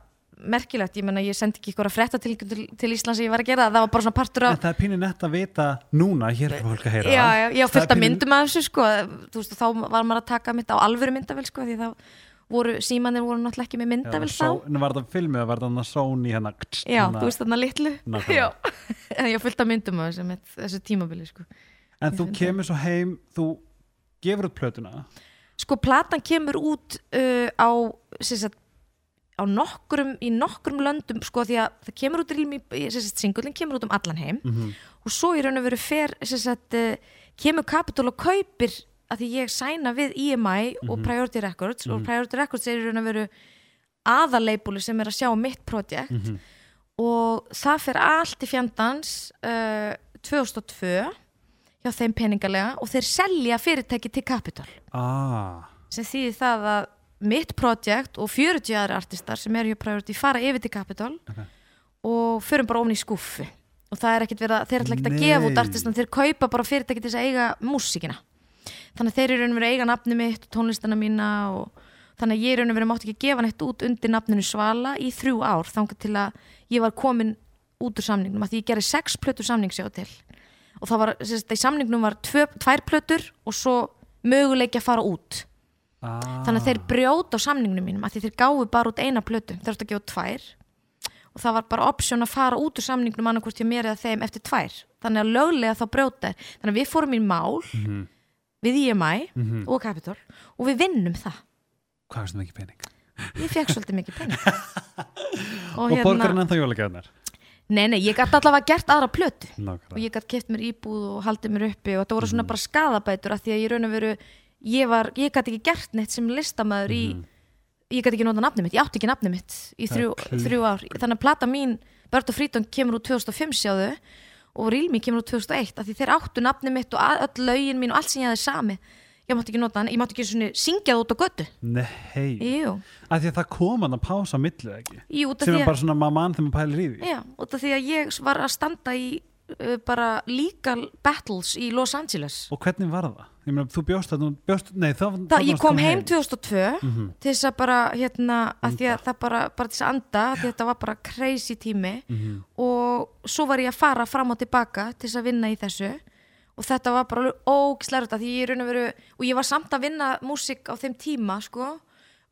merkilegt, ég menna ég sendi ekki ykkur að frétta til, til, til Íslands sem ég var að gera það, var bara svona partur En af það er pínu nett að vita núna, hér er fólk að heyra. Já, já, ég á Það fullt af pínu- myndum af þessu sko, þú veist, þá var maður að taka mitt á alvöru myndavel sko, því þá voru, símanir voru náttúrulega ekki með myndavel þá. Só- en Var það filmið eða var það annað Sony hérna? Já, hérna- þú veist þarna litlu. Nákvæmlega. Já, [laughs] en ég á fullt af myndum af þessu, tímabili sko. En þú kemur svo heim, þú gefur út plötuna. Sko, platan kemur út uh, á sagt, á nokkrum, í nokkrum löndum sko, því að það kemur út singullin kemur út um allan heim. Mhm. og svo í raun og veru fer sagt, uh, kemur Capitol og kaupir að því ég sæna við EMI og Priority Records og Priority Records er í raun og veru aðaleipúli sem er að sjá mitt projekt. Mhm. og það fer allt í fjandans uh, 2002 hjá þeim peningalega og þeir selja fyrirtæki til Capitol ah, sem þýðir það að mitt projekt og 40 aðri artistar sem eru hjá Priority fara yfir til Capitol Ok. og förum bara ofn í skúffu. Og það er ekkert verið að, þeir ætla ekkert að gefa út artistan, þeir kaupa bara fyrirtæki til þess að eiga músíkina þannig að þeir eru raun og verið að eiga nafni mitt tónlistana mína og þannig að ég raun og verið mátti ekki gefa neitt út undir nafninu Svala í þrjú ár þangað til að ég var komin út úr samningnum að því ég gerði sex plötur samningsjá til. Og það var, sérst, í samningnum var tvö, tvær plötur og svo möguleiki að fara út. Ah, þannig að þeir brjóta á samningnum mínum að því þeir gáfu bara út eina plötu þeir átt að gefa tvær. Og það var bara option að fara út úr samningnum annarkvort hjá mér eða þeim eftir tvær. Þannig að löglega þá brjóta þannig að við fórum í mál. Mhm. Við IMI Mhm. og Capitol og við vinnum það. Hvað veist það ekki pening? ég fekk svolítið mikið penning [laughs] Og, og borgarinn ennþá jólagjörnar nei nei, ég gæti allavega gert aðra plötu. Og Nákvæmlega ég gæti keft mér íbúð og haldið mér uppi og þetta voru svona bara skadabætur að því að ég raun og veru ég, var, ég gæti ekki gert neitt sem listamæður í ég gæti ekki nota nafnið mitt, ég átti ekki nafnið mitt í þrjú. Það er þrjú ár. Þannig að plata mín, Börd og Frítón kemur úr 2005 sjáðu og Rílmi kemur úr 2001 af því þeir áttu nafnið mitt og að- öll lögin mín og allt sem ég hafði sami ég mátti ekki nota hann, ég mátti ekki svona syngja það út á götu. Nei, Jú, að því að það kom hann að pása á millu ekki? Jú út af sem því er að bara svona maður mann þegar maður pælir í því. Já, út af því að ég var að standa í uh, bara legal battles í Los Angeles. Og hvernig var það? Ég meina, þú bjóst það, bjóst, nei, það, Það, ég kom heim. 2002 Mhm. til þess að bara, hérna, að því að það bara, bara til þess að anda, að því að þetta var bara crazy tími. Mhm. Og svo var ég að fara fram og tilbaka til þess að vinna í þessu. Og þetta var bara ógislega að því ég er raun og veru, og ég var samt að vinna músík á þeim tíma, sko.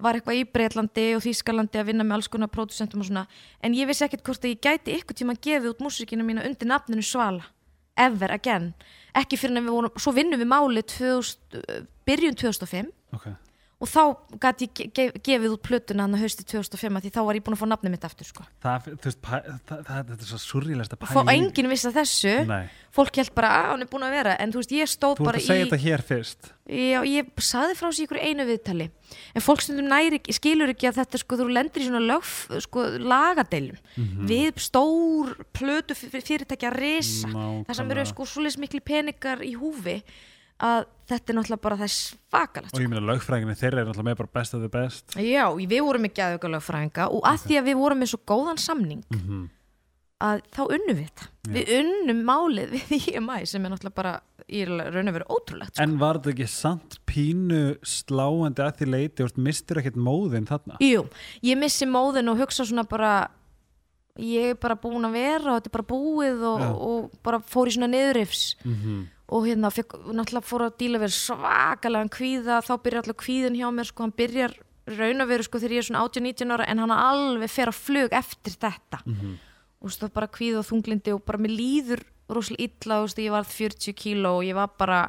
Var eitthvað í Breitlandi og Þýskalandi að vinna með alls konar pródusentum og svona. En ég vissi ekkert hvort að ég gæti ykkur tíma að gefa út músíkina mína undir nafninu Svala. Ever again. Ekki fyrir en við vorum, svo vinnum við máli 2000, uh, byrjun 2005 Ok, og þá gæti ég ge ge gefið út plötuna hann að hausti 2005 að því þá var ég búin að fá nafnið mitt aftur sko. það, þú veist, það, það, þetta er svo surrealist að pæla í. enginn vissi að þessu. Nei, fólk held bara að hann er búin að vera. En þú veist ég stóð þú ert bara að segja í þetta hér fyrst. Já, ég saði frá sig ykkur einu viðtali. En fólk stundum næri, ekki- skilur ekki að þetta sko þú lendir í svona lög sko, lagadeilum. Mhm. við stór plötu fyr- fyrirtækja risa. Það sem eru sko svoleiðis miklu peningar í húfi að þetta er náttúrulega bara það svakalegt Og ég meina lögfræðinni þeirra er alltaf með bara best of the best Já, við vorum ekki aðauka lögfræðinga og að því að við vorum með svo góðan samning Mhm. að þá unnum við þetta við unnum málið við [laughs] IMI sem er náttúrulega bara í raun og veru ótrúlegt sko. En var þetta ekki samt pínu sláandi að því leiti og mistur ekkert móðin þarna? Jú, ég missi móðin og hugsa svona bara ég er bara búin að vera og þetta er bara búið og, Já. og bara fór í svona niðurifs Mm og hérna fekk, náttúrulega fór að díla verið svakalega kvíða, þá byrjar alltaf kvíðin hjá mér, sko, hann byrjar raun að veru sko þegar ég er svona 18-19 ára en hann alveg fer að flug eftir þetta. Og þú veist, það var bara kvíð og þunglindi og bara mér líður rosalega illa veist, ég var 40 kíló og ég var bara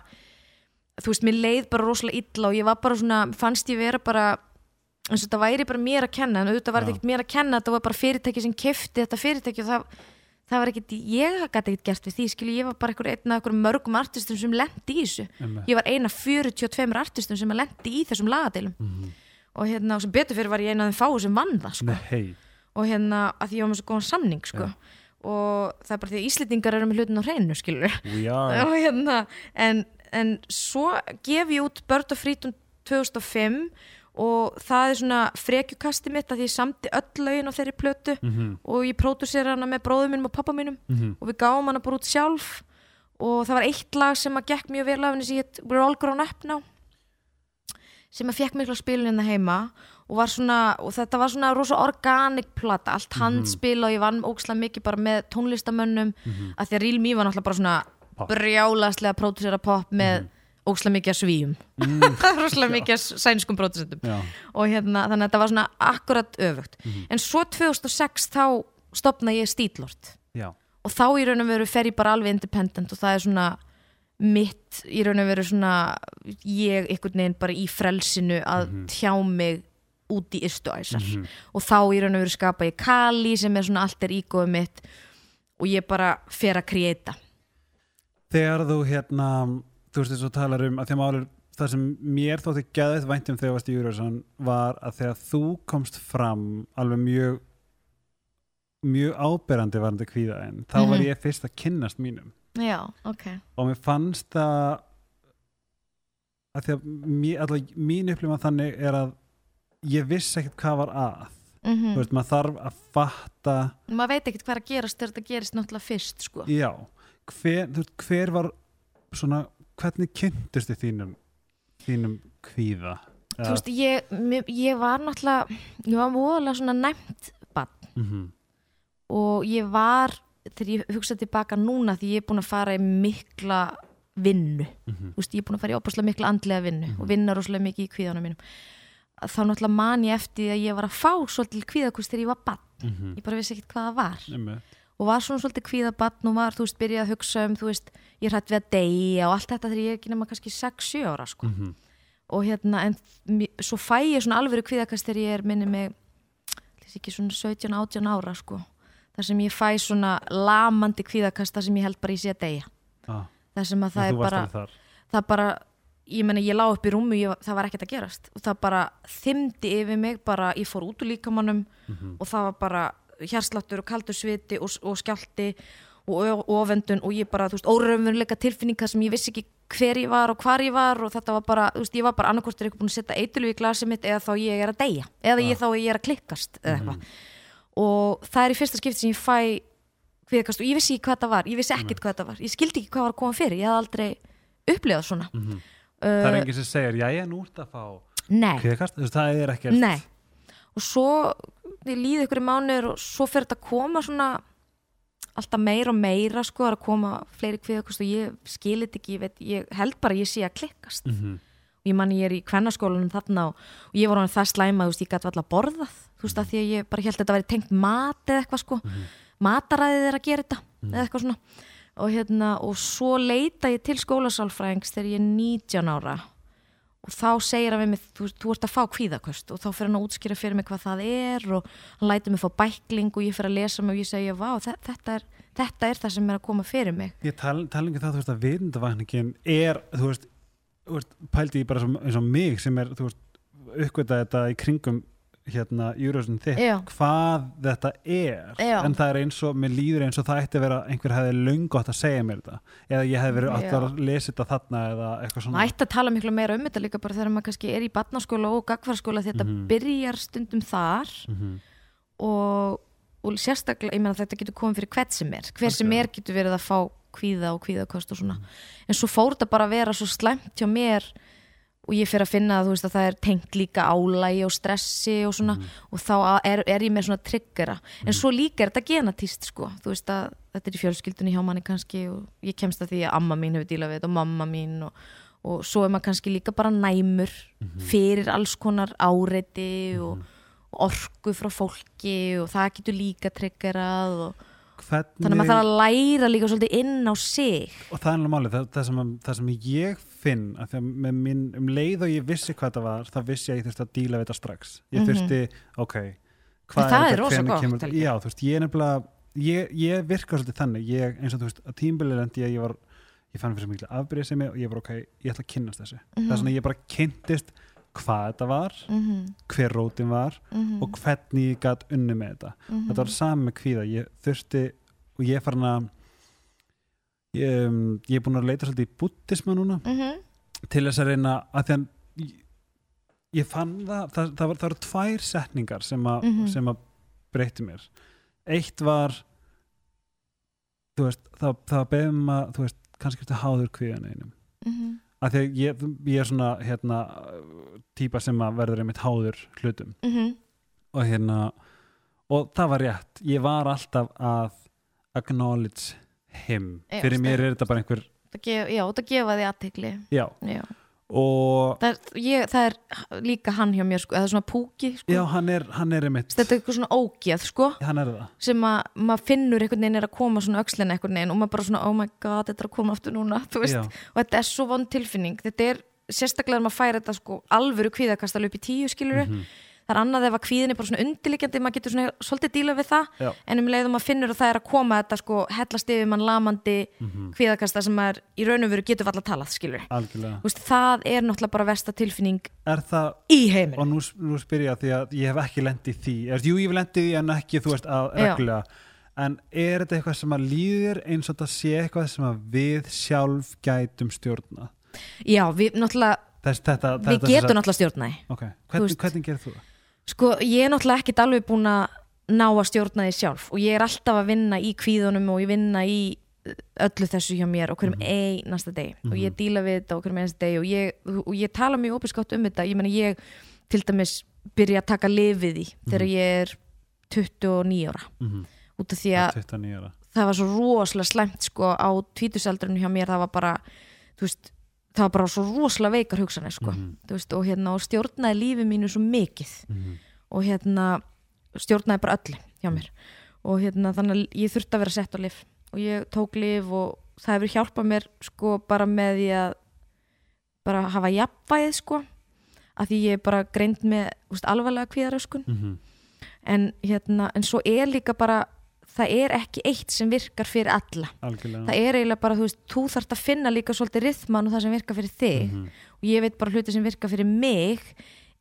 þú veist, mér leið bara rosalega illa og ég var bara svona, fannst ég vera bara eins og þetta væri bara mér að kenna en auðvitað var þetta ekkert mér að kenna, þetta var bara fyrirtæki sem kefti þetta fyrirtæki og það, það var ekkert ég gæti ekkert gert við því, skilju, ég var bara einhver, einn af einhver mörgum artistum sem lendi í þessu. Einmitt. ég var eina 42 artistum sem lendi í þessum lagadeilum Mhm. og hérna, og sem betur fyrir var ég eina af þeim fáu sem vann það, sko. Nei, og hérna að því ég var með svo góðan samning sko. og það er bara því að Íslendingar eru með hlutin á hreinu [laughs] og hérna en, en svo gef ég út Bird of Freedom 2005 og það er svona frekjukasti mitt að ég samti öll lögin á þeirri plötu Mhm, og ég pródusera hana með bróðum mínum og pappa mínum mhm. og við gáum hana bara út sjálf. Og það var eitt lag sem að gekk mjög vel af henni sem hétt We're All Grown Up Now sem að fekk mikla spilun hérna heima og, var svona, og þetta var svona rosa organic plata, allt handspil og ég vann ókslega mikið bara með tónlistamönnum að því að Real Me var náttúrulega bara svona brjálaslega pródusera pop með ókslega mikið að svíum [laughs] rosalega mikið að sænskum Já, og hérna, þannig að þetta var svona akkurat öfugt. En svo 2006 þá stopna ég Stílort og þá í raun og veru fer ég bara alveg independent og það er svona mitt í raun og veru svona ég einhvern veginn bara í frelsinu að tjá mig út í ystu æsar. Og þá í raun og veru skapa ég Kali sem er svona allt er ígóðu mitt og ég bara fer að kreita þegar þú hérna þú veist þess að talar um að því að málur það sem mér þótti gæðið væntum þegar þú varst í Júriðsson var að þegar þú komst fram alveg mjög mjög áberandi varandi kvíðaðin þá var Mhm. ég fyrst að kynnast mínum. Já, ok. Og mér fannst það að því að mér, alltaf, mín upplifum þannig er að ég vissi ekkert hvað var að. Mm þú veist, maður þarf að fatta maður veit ekkert hvað að gerast þegar þetta gerist náttúrulega fyrst sko. já, hver, veist, hver var svona, hvernig kynntust þið þínum þínum kvíða þú veist, ég, ég var náttúrulega ég var múðalega svona næmt bann mm -hmm. og ég var þegar ég hugsa tilbaka núna því ég er búin að fara í mikla vinnu Mhm. Þú veist, ég er búin að fara í opaslega mikla andlega vinnu og vinna rosalega mikið í kvíðanum mínum þá náttúrulega man ég eftir að ég var að fá svolítið kvíðakust þegar ég var bann Mhm. ég bara vissi ekkert hvað það var Einmitt. Og var svona svolítið kvíðabann og var, þú veist, byrjaði að hugsa um, þú veist, ég hætt við að deyja og allt þetta þegar ég er ekki nema kannski 6-7 ára, sko. Mhm. Og hérna, en svo fæ ég svona alvöru kvíðakast þegar ég er minni mig, þessi ekki svona 17-18 ára, sko. Þar sem ég fæ svona lamandi kvíðakast þar sem ég held bara ég sé að deyja. ah, Þar sem að það þú er bara, alveg þar það bara, ég meina, ég lá upp í rúmu, ég, það var ekkert að gerast. Og það bara þymdi yfir mig, bara, ég fór út úr líkamannum Mhm. og það var bara hjarsláttur og kaldur sviti og, og skjálti og ofendun og ég bara, þú veist, óröfumveruleika tilfinninga sem ég vissi ekki hver ég var og hvar ég var og þetta var bara, þú veist, ég var bara annarkvort er eitthvað búin að setja eitulu í glasið mitt eða þá ég er að deyja eða ég þá ég er að klikkast eða eitthvað. Og það er í fyrsta skipti sem ég fæ kviðkast og ég vissi ekki hvað það var ég vissi ekkert hvað það var, ég skildi ekki hvað var að koma fyrir ég hafði aldrei upplifað svona. Mhm. uh, það er enginn sem segir, já ég nú ert að fá kviðkast, þú veist, það er ekkert Nei. Og svo ég líði ykkur í mánuður og svo fyrir þetta að koma svona alltaf meira og meira sko að koma fleiri kviðakust og ég skilit ekki, ég, veit, ég held bara ég sé að klikkast. Mhm. og ég man ég er í kvennaskólanum þarna og, og ég var hann það slæma, þú veist, ég gæti alltaf borðað þú veist, að því að ég bara held að þetta væri tengt mat eða eitthvað sko, mataræðið er að gera þetta eða eitthvað svona. Og hérna, og svo leita ég til skólasálfræðings þegar ég er 19 ára og þá segir hann við mig þú, þú ert að fá kvíðaköst og þá fyrir hann að útskýra fyrir mig hvað það er og hann lætur mig fá bækling og ég fyrir að lesa mig og ég segja, vá, þe- þetta er, þetta er það sem er að koma fyrir mig. Ég tala tal ekki um það, þú veist, að vitundavakningin er, þú veist, pældi ég bara eins og mig sem er, þú veist, uppgöta þetta í kringum hérna, Júruðsson þitt, hvað þetta er, Já. en það er eins og mér líður eins og það ætti að vera, einhver hefði löngu átt að segja mér þetta, eða ég hefði verið Já. að lesa þetta þarna eða eitthvað svona. Maður ætti að tala miklu meira um þetta líka bara þegar maður kannski er í barnaskóla og gagfarskóla þetta Mhm. byrjar stundum þar. Mhm. og, og sérstaklega, ég meina þetta getur komið fyrir hvert sem er. Hver sem er getur verið að fá kvíða og kvíðakost og svona. En svo fór þetta bara að vera svo slæmt hjá mér og ég fyrir að finna að, veist, að það er tengt líka álægi og stressi og svona og þá er, er ég með svona triggera. En svo líka er þetta genatíst sko. Þú veist að þetta er í fjölskyldunni hjá manni kannski og ég kemst að því að amma mín hefur dílað við þetta og mamma mín og, og svo er maður kannski líka bara næmur fyrir alls konar áreiti og, og orku frá fólki og það getur líka triggerað og hvernig, þannig að maður þarf að læra líka svolítið inn á sig. Og það er alveg málið, það, það, sem, það sem ég finn að því að með minn, um leið og ég vissi hvað það var, það vissi ég að ég þurfti að díla við þetta strax. Ég Mhm. þurfti, ok það er þetta, rosa gott, kemur, já, veist, ég er nefnilega ég, ég virka svolítið þannig, ég, eins og þú veist að tímbilið lendi ég, ég var ég fann fyrir miklu afbyrðið sem ég og ég var ok, ég ætla að kynnast þessu. Mhm. það er svona ég bara kynntist hvað þetta var, mm -hmm, hver rótin var og hvernig ég gætt unni með þetta. Mhm. þetta var sami með kvíða. Ég þurfti og ég er farin að ég, um, ég er búin að leita svolítið í buddhisma núna Mhm. til þess að reyna að að ég, ég fann það það, það, var, það eru tvær setningar sem, a, Mhm. sem að breytti mér. Eitt var þú veist, það, það beðum að þú veist, kannski ertu háður kvíðan einum af því að ég, ég er svona hérna, típa sem að verður einmitt háður hlutum. Mhm, og hérna og það var rétt, ég var alltaf að acknowledge him. Já, fyrir mér er þetta bara einhver það gef, já, það gefa því aðtekli já, já. Og Það, er, ég, það er líka hann hjá mér sko, eða svona púki sko. já, hann er, hann er einmitt. Þetta er eitthvað svona ógeð sko, hann er það. Sem að maður finnur einhvern veginn er að koma svona öxlina einhvern veginn og maður bara svona oh my god, þetta er að koma aftur núna og þetta er svo vond tilfinning. Þetta er sérstaklega að maður færi þetta sko alvöru kvíðakastal upp í tíu skiluru Mhm. Það er annað ef að kvíðin er bara svona undirliggjandi maður getur svona svolítið díla við það. Já. en um leiðum maður finnur að það er að koma þetta sko hellast yfir mann lamandi Mhm. kvíðakasta sem maður í raun og veru getur valla talað Þú veist, það er náttúrulega bara versta tilfinning er það, í heiminu og nú, nú spyr ég að því að ég hef ekki lendið því, er, jú ég hef lendið því en ekki þú veist að reglulega. En er þetta eitthvað sem að líður eins og þetta sé eitthvað sem að við sjálf gætum stjórna já, við Þess, þetta, við þetta, getum náttúrulega stjórnaði okay. Þú hvernig, gerir þú það? Sko, ég er náttúrulega ekkit alveg búin að ná að stjórna því sjálf og ég er alltaf að vinna í kvíðunum og ég vinna í uh, öllu þessu hjá mér og hverjum einasta deg og ég díla við þetta og hverjum einasta deg og ég, og ég tala mjög opiskott um þetta. Ég meina ég til dæmis byrja að taka lifið í þegar ég er 29 ára. Mm út af því að 29 ára. það var svo rosalega slæmt sko á tvítusaldrinu hjá mér. Það var bara þú veist, það var bara svo rosalega veikar hugsanir sko, Mhm. þú veist, og hérna og stjórnaði lífi mínu svo mikið Mhm. og hérna stjórnaði bara öllu hjá mér og hérna þannig að ég þurfti að vera sett á lif og ég tók lif og það hefur hjálpað mér sko bara með því að bara hafa jafnvægið sko að því ég er bara greind með úst, alvarlega kvíðaröskun Mhm. en hérna, en svo er líka bara það er ekki eitt sem virkar fyrir alla algjörlega það er eiginlega bara, þú veist, þú þarft að finna líka svolítið rithman og það sem virkar fyrir þig Mhm. og ég veit bara hluti sem virka fyrir mig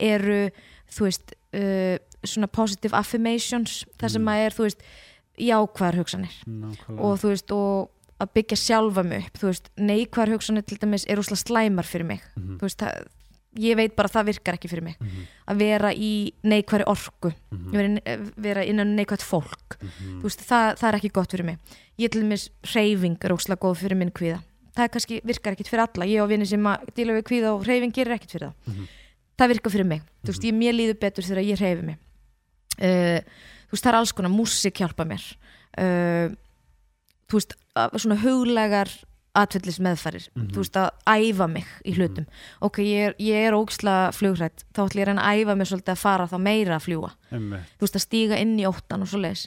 eru, þú veist uh, svona positive affirmations það sem að er, þú veist jákvæðar hugsanir Nákvæmlega. og þú veist, og að byggja sjálfa mig upp, þú veist, neikvæðar hugsanir til dæmis er úslega slæmar fyrir mig Mhm. þú veist, það, ég veit bara að það virkar ekki fyrir mig. Mhm. að vera í neikvæðri orku Mhm. vera, vera innan neikvæðt fólk. Mhm. þú veist, það, það er ekki gott fyrir mig. Ég til dæmis reyfing er óslega góð fyrir minn kvíða. Það kannski, virkar ekkit fyrir alla. Ég á vinni sem að díla við kvíða og reyfing gerir ekkit fyrir það. Mhm. það virkar fyrir mig, veist, ég mér líður betur þegar ég reyfi mig. Uh, veist, það er alls konar músik hjálpa mér. Uh, þú veist, svona huglegar atvillis meðfærir, Mhm. þú veist, að æfa mig í hlutum, ok, ég er, ég er ógislega flugrætt, þá ætla ég að reyna að æfa mig svolítið að fara þá meira að fljúa þú veist, að stíga inn í óttan og svo leis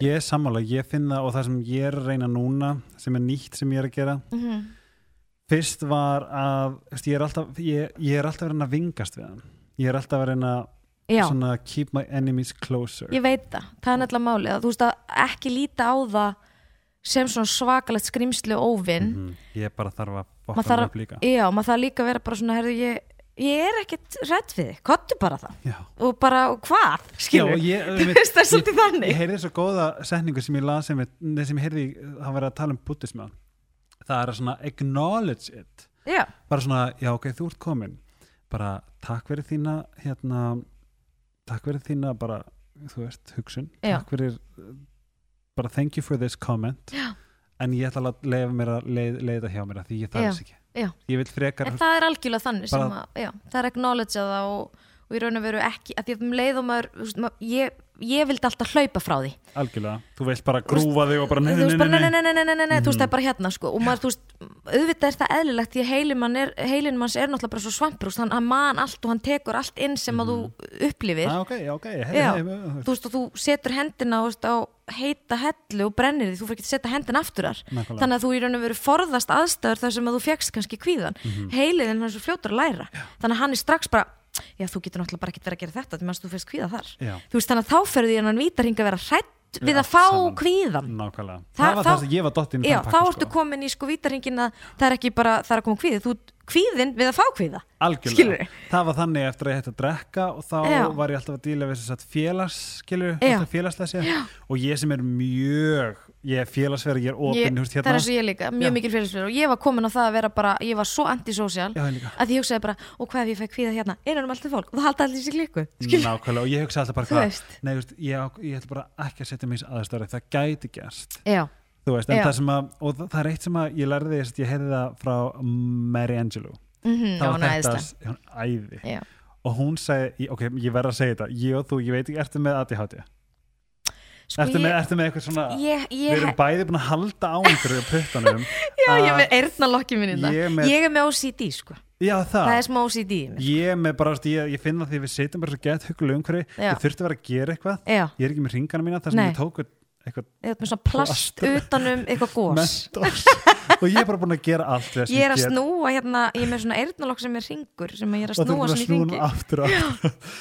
ég er sammála, ég finna og það sem ég er að reyna núna sem er nýtt sem ég er að gera mm -hmm. fyrst var að veist, ég, er alltaf, ég, ég er alltaf að reyna að vingast við hann. Ég er alltaf að reyna Já, svona keep my enemies closer. Ég veit það, það er nefnilega málið að þú veist að ekki líta á það sem svona svakalegt skrimsli og óvinn. Mhm. ég bara þarf að Maður boppa þarf upp líka. Já, maður þarf líka að vera bara svona, herðu, ég, ég er ekkert rætt við þig, kottu bara það já, og bara, og hvað, já skilur og ég, [laughs] þú veist það er svolítið ég þannig heyrði svo góða setningu sem ég las sem, ég- sem ég heyrði, það var að tala um buddhisma það er að svona acknowledge it. Já, bara svona, já ok, þú ert komin. Bara takk fyrir þína hérna, takk fyrir þína bara, þú veist, hugsun. Já. takk uh, bara thank you for this comment. Já. en ég ætla að leiða mér að leið, leiða hjá mér að því ég þarf þess ekki. ég vil frekar en það er algjörlega þannig að, já, það er acknowledge það og, og í raun og veru ekki, að því að um leið og maður, þú veist, maður ég, ég vildi alltaf hlaupa frá því. Algjörlega, þú veist bara grúfa þig og bara neina, neina, neina, þú veist það mhm. er bara hérna sko. og maður, þú veist, auðvitað er það eðlilegt því heilin manns er náttúrulega bara svo svampur hann man allt og hann tekur allt inn sem að þú mhm. upplifir. Ah, okay, okay. Hey, hey, hey, þú veist og þú setur hendina veist, á heita hellu og brennir því þú fyrir ekki að setja hendina aftur þar. Þannig að þú í raun og veru forðast aðstæður þar sem að þú fjækst kannski kvíðan mm -hmm. heilin hann er svo fljótur að læra. Já. þannig að hann er strax bara já þú getur náttúrulega bara ekkert verið að gera þetta þannig að þú fyrst hvíða þar. Veist, þannig að þá ferði því hann vítarhing að vera hrætt við að fá saman. kvíðan nákvæmlega. Það- var það sem ég var dott inn í já, þann þá pakka, ertu sko. komin í sko vítarhingin að það er ekki bara, það er að koma kvíði þú kvíðin við að fá kvíða. Algjörlega, það var þannig eftir að ég hætti að drekka og þá Já. var ég alltaf að díla við félags skilur, félagslega og ég sem er mjög ég er félagsverð, ég er ég, opinn það er eins og ég líka, mjög Já. mikil fyrirsfyrir og ég var komin á það að vera bara, ég var svo antisocial Já, ég að ég hugsaði bara, og hvað ef ég fekk kvíða hérna? Innan um alltaf fólk? Og það haldi allir sér klikku nákvæmlega og ég hugsa alltaf bara hvað nei, veist, ég, ég ætla bara ekki að setja mig í aðstöri það gæti gerst. Veist, það sem að og það, það er eitt sem að ég lærði þess ég heyrði það frá Mary Angelou mm það já, hún var þetta, hún æði. Og hún segi, ok, ég verð að segja þetta ég og þú, ég veit ekki, ertu með ADHD Sko, ertu, með, ég, ertu með eitthvað svona ég, við ég, erum bæði búin að halda á einhverju puttanum [laughs] já, ég er með eyrnalokki minni Ég er ég, með- ég er með OCD sko. Já það, það er smá OCD í mér. ég er með bara, ég, ég finna því við sitjum bara svo gett huggulega umhverju ég þurfti að vera að gera eitthvað. Já, ég er ekki með ringana mína þar sem Nei. ég tók eitthvað ég með svona plast Plast. utanum eitthvað gós [laughs] og ég er bara búin að gera allt við það sem ég er að snúa hérna, ég er með svona eyrnalokk sem er ringur sem ég er að snúa að í snúna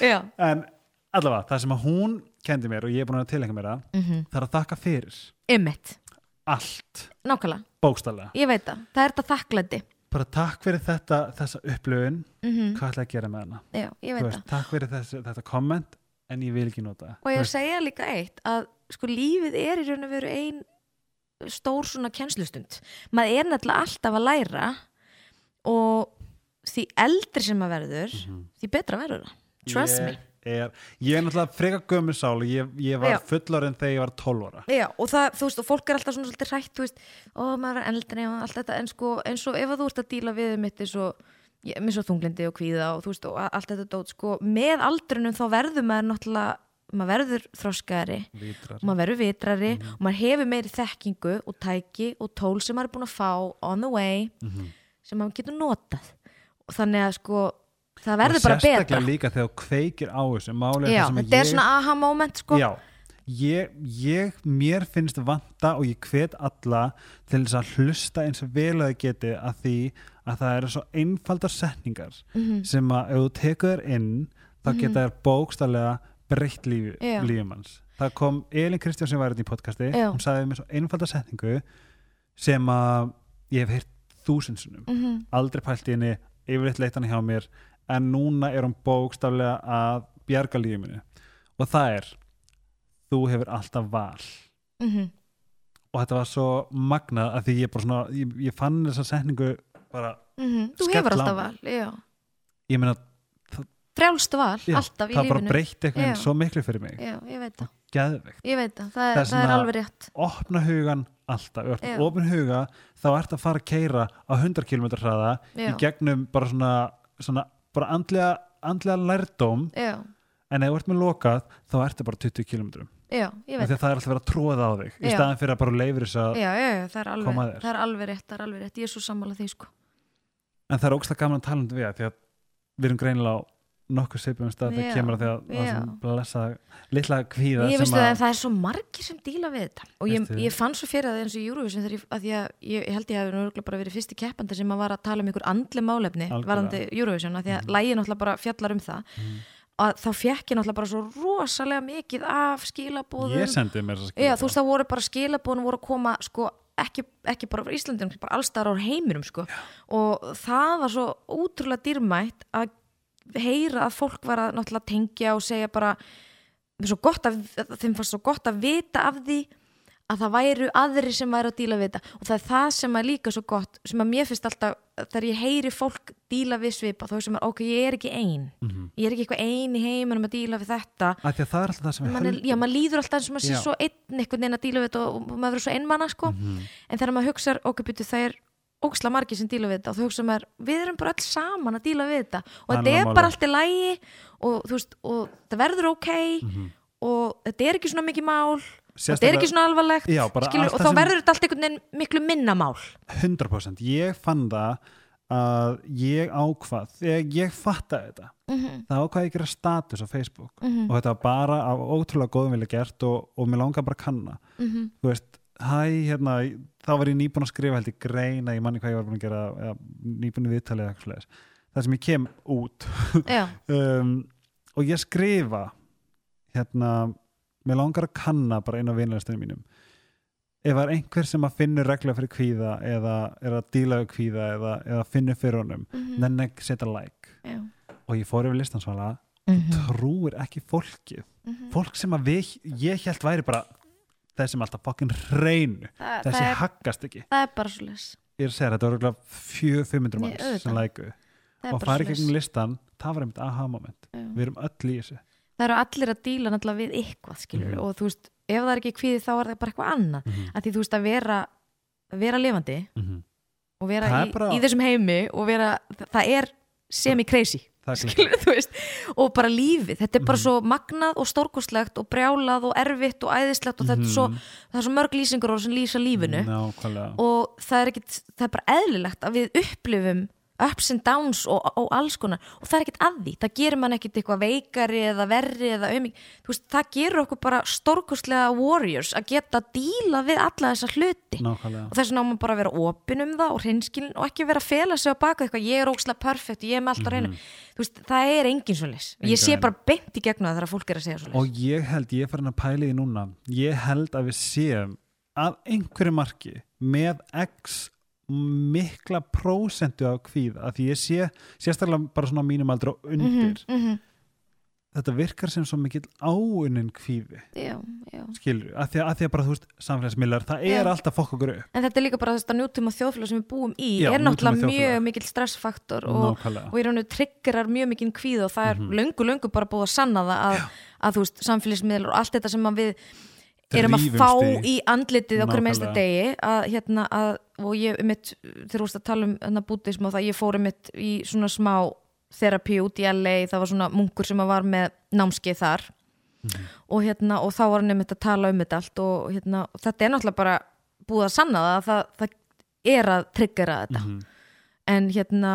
ringi [laughs] allavega, það sem að hún kendi mér og ég er búin að tilhenga mér það mm það er að þakka fyrir. Ymmit, allt, nákvæmlega. Bókstallega ég veit það, það er þetta þakklæti. Bara takk fyrir þetta, þessa upplöfun mm hvað ætla ég að gera með hana? Já, veist, takk fyrir þessi, þetta komment en ég vil ekki nota það. Og ég að segja líka eitt að sko lífið er í raun og veru ein stór svona kjenslustund maður er náttúrulega alltaf að læra og því eldri sem maður verður Mhm. því betra verður það, trust ég me er, ég er náttúrulega freka gömur sál og ég, ég var Já. fullorinn þegar ég var 12 ára Já, og það, þú veist, og fólk er alltaf svona svolítið hrætt, þú veist, ó, maður er eldri og allt þetta, en sko, eins og ef þú ert að díla við mitt eins og, með svo þunglindi og kvíða og þú veist, og allt þetta dót, sko, með aldrinum þá verður maður náttúrulega, maður verður og maður verður vitrari og maður hefur meiri þekkingu og tæki og tól sem maður er búin að fá on the way, Mhm. sem maður getur notað og þannig að sko, það og verður bara betra sérstaklega líka þegar þú kveikir á þessu máli Já, þetta er ég- svona aha moment, sko Já, ég, ég, mér finnst vanta og ég hvet alla til þess að hlusta eins og vel að þið geti að því að það eru svo einfaldar setningar Mhm. sem að ef þú tekur þér inn þá geta þær bókstallega breytt lífi, Já. lífum hans. Það kom Elin Kristján sem var hérna í podcasti, Já. hún sagði mér svo einfaldar setningu sem að ég hef heyrt þúsundsunum, Mhm. aldrei pælt í henni yfirleitt leitt hann hjá mér en núna er hún bókstaflega að bjarga lífinu og það er þú hefur alltaf val. Mhm. og þetta var svo magnað að því ég bara svona ég, ég fann þessa setningu bara Mhm. Þú Skella hefur alltaf val, já. Ég meina, frjálst val, já, alltaf í það bara lífinu. breytti eitthvað Já. svo miklu fyrir mig. Já, ég veit það, ég veit það, það, Það er er, það er alveg rétt. opna hugan alltaf, þú opin huga þá ert að fara að keira á 100 km hraða í gegnum bara svona, svona bara andlega, andlega lærdóm já, en ef þú ert með lokað þá ertu bara 20 km að það er alltaf verið að tróða á þig í staðan fyrir að bara leifir þess að Koma þér. það er alveg rétt, það er alveg rétt, ég er svo sammála því sko. En það er ógst að gaman að tala um því að við erum greinilega á nokkuð seipum stað þegar kemur að því að það blessa litla kvíða ég veistu að að það er svo margir sem díla við þetta. Og ég, ég fann svo fyrir það eins og í Eurovision þegar ég, að ég, ég, held ég hef nörgulega bara verið fyrsti keppandi sem að var að tala um ykkur andli málefni varandi Eurovision, að því að mm. lægi náttúrulega bara fjallar um það. Mhm. að þá fekk ég náttúrulega bara svo rosalega mikið af skilabóðum ég sendi mér að Já, þú veist það voru bara skilabóðin voru að koma sko ekki, ekki bara frá Íslandinu, bara allstar á heiminum sko. Og það var svo útrúlega dýrmætt að heyra að fólk var að náttúrulega tengja og segja bara að, þeim fannst svo gott að vita af því að það væru aðri sem væru að díla við þetta og það er það sem er líka svo gott sem að mér finnst alltaf, þegar ég heyri fólk díla við svipa, þá er sem að ok, ég er ekki ein Mhm. ég er ekki eitthvað ein í heiminum að díla við þetta að því að það er alltaf það sem er, já, maður líður alltaf eins og maður sé svo einn einhvern veginn að díla við þetta og, og maður verður svo einmanna sko. Mhm. en þegar maður hugsar, ok, byrju, það er óksla margir sem díla við þetta og þú hugsa maður, við erum bara öll saman að díla við þetta. Og þetta er bara allt í lægi og þú veist, og það verður ok Mhm. og þetta er ekki svona mikið mál þetta er Sérstaklega- ekki svona alvarlegt Já, skilur, og þá sem- verður þetta allt einhvern veginn miklu minna mál. 100% ég fann það að ég ákvað þegar ég fattaði þetta mm þá ákvað ég að gera status á Facebook -hmm. og þetta var bara á ótrúlega góðum vilja gert og, og mér langar bara að kanna. Mm þú veist, hæ, hérna þá var ég nýbúin að skrifa held ég greina ég manni hvað ég var búin að gera eða, nýbúin í viðtalið eða eitthvað svoleiðis. það sem ég kem út. [laughs] Um, og ég skrifa hérna mér langar að kanna bara einu á vinlæðastunum mínum. Ef það er einhver sem að finnur regla fyrir kvíða eða er að díla við kvíða eða, eða finnur fyrir honum mm nenni ekki setja like. Já. og ég fór yfir listansvala Mm trúir ekki fólkið. Fólk sem að við, ég held væri bara þessi með alltaf fokkin hreinu það, þessi er, haggast ekki. það er bara svo les ég er að segja þetta var örugglega 400-500 Nei, manns auðvitað. sem læku er og ekki gegnum listan það var einmitt aha moment. Við erum öll í þessu. Það eru allir að díla náttúrulega við eitthvað skilur Mhm. og þú veist ef það er ekki kvíði þá er það bara eitthvað annað. Mhm. að því þú veist að vera, vera lifandi Mhm. og vera í, er bara- í þessum heimi og vera, það er semi-crazy Þú veist og bara lífið, þetta er bara Mhm. svo magnað og stórkostlegt og brjálað og erfitt og æðislegt og þetta er svo, Mhm. það er svo mörg lýsingur og lýsa lífinu Nákvæmlega og það er ekkit, það er bara eðlilegt að við upplifum ups and downs og, og alls konar. Og það er ekkit að því, það gerir mann ekkit eitthvað veikari eða verri eða öming. Veist, það gerur okkur bara stórkostlega warriors að geta að díla við alla þessa hluti. Nákvæmlega. Og þess vegna á maður bara að vera opin um það og hreinskilin og ekki vera að fela sig á baka eitthvað. Ég er ókslega perfekt, ég er með allt á reynu þú veist, það er engin svo leys ég sé Mhm. Bara beint í gegnum það þegar fólk er að segja svo Og ég held, ég er farin að pæla í því núna. Ég held að við séum að einhverju marki með x mikla prósentu af kvíð að því ég sé sérstaklega bara svona mínum aldrei og undir mm -hmm. þetta virkar sem svo mikill áunin kvíði skilur, að því að, að því að bara þú veist samfélagsmiðlar, það er Já. alltaf fokk okkur upp En þetta er líka bara þetta nútíma þjóðfélag sem við búum í Já, er náttúrulega mjög mikil stressfaktor og, og í rauninu triggerar mjög mikil kvíð og það er Mhm. löngu, löngu bara búið að sanna það að, að þú veist, samfélagsmiðlar og allt þetta sem að við erum að fá í. andlitið mennsta Nákvæmlega. degi að hérna að, og ég mitt, þegar þú veist að tala um hérna bútism og það, ég fór mitt í svona smá þerapi út í LA, það var svona munkur sem var með námskeið þar. Mhm. og hérna, og þá var hann einmitt að tala um þetta allt og hérna, og þetta er náttúrulega bara búið að sanna það að það, það er að triggera þetta. Mhm, en hérna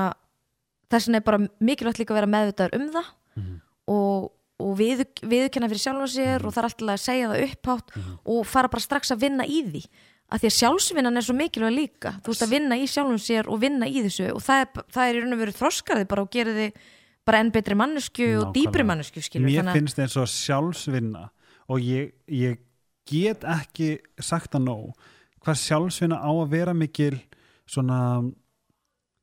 þessin er bara mikilvægt líka að vera meðvitaður um það mhm, og, og við, viðkenna fyrir sjálfan sér og það er alltaf að segja það upphátt Mhm. og fara bara strax að vinna í því að því að sjálfsvinnan er svo mikilvæg líka. Þú veist að vinna í sjálfum sér og vinna í þessu og það er, það er í raun og veru þroskarði bara og gera þið bara enn betri mannesku og dýpri mannesku skilur mér að finnst eins og sjálfsvinna og ég, ég get ekki sagt að nóg hvað sjálfsvinna á að vera mikil svona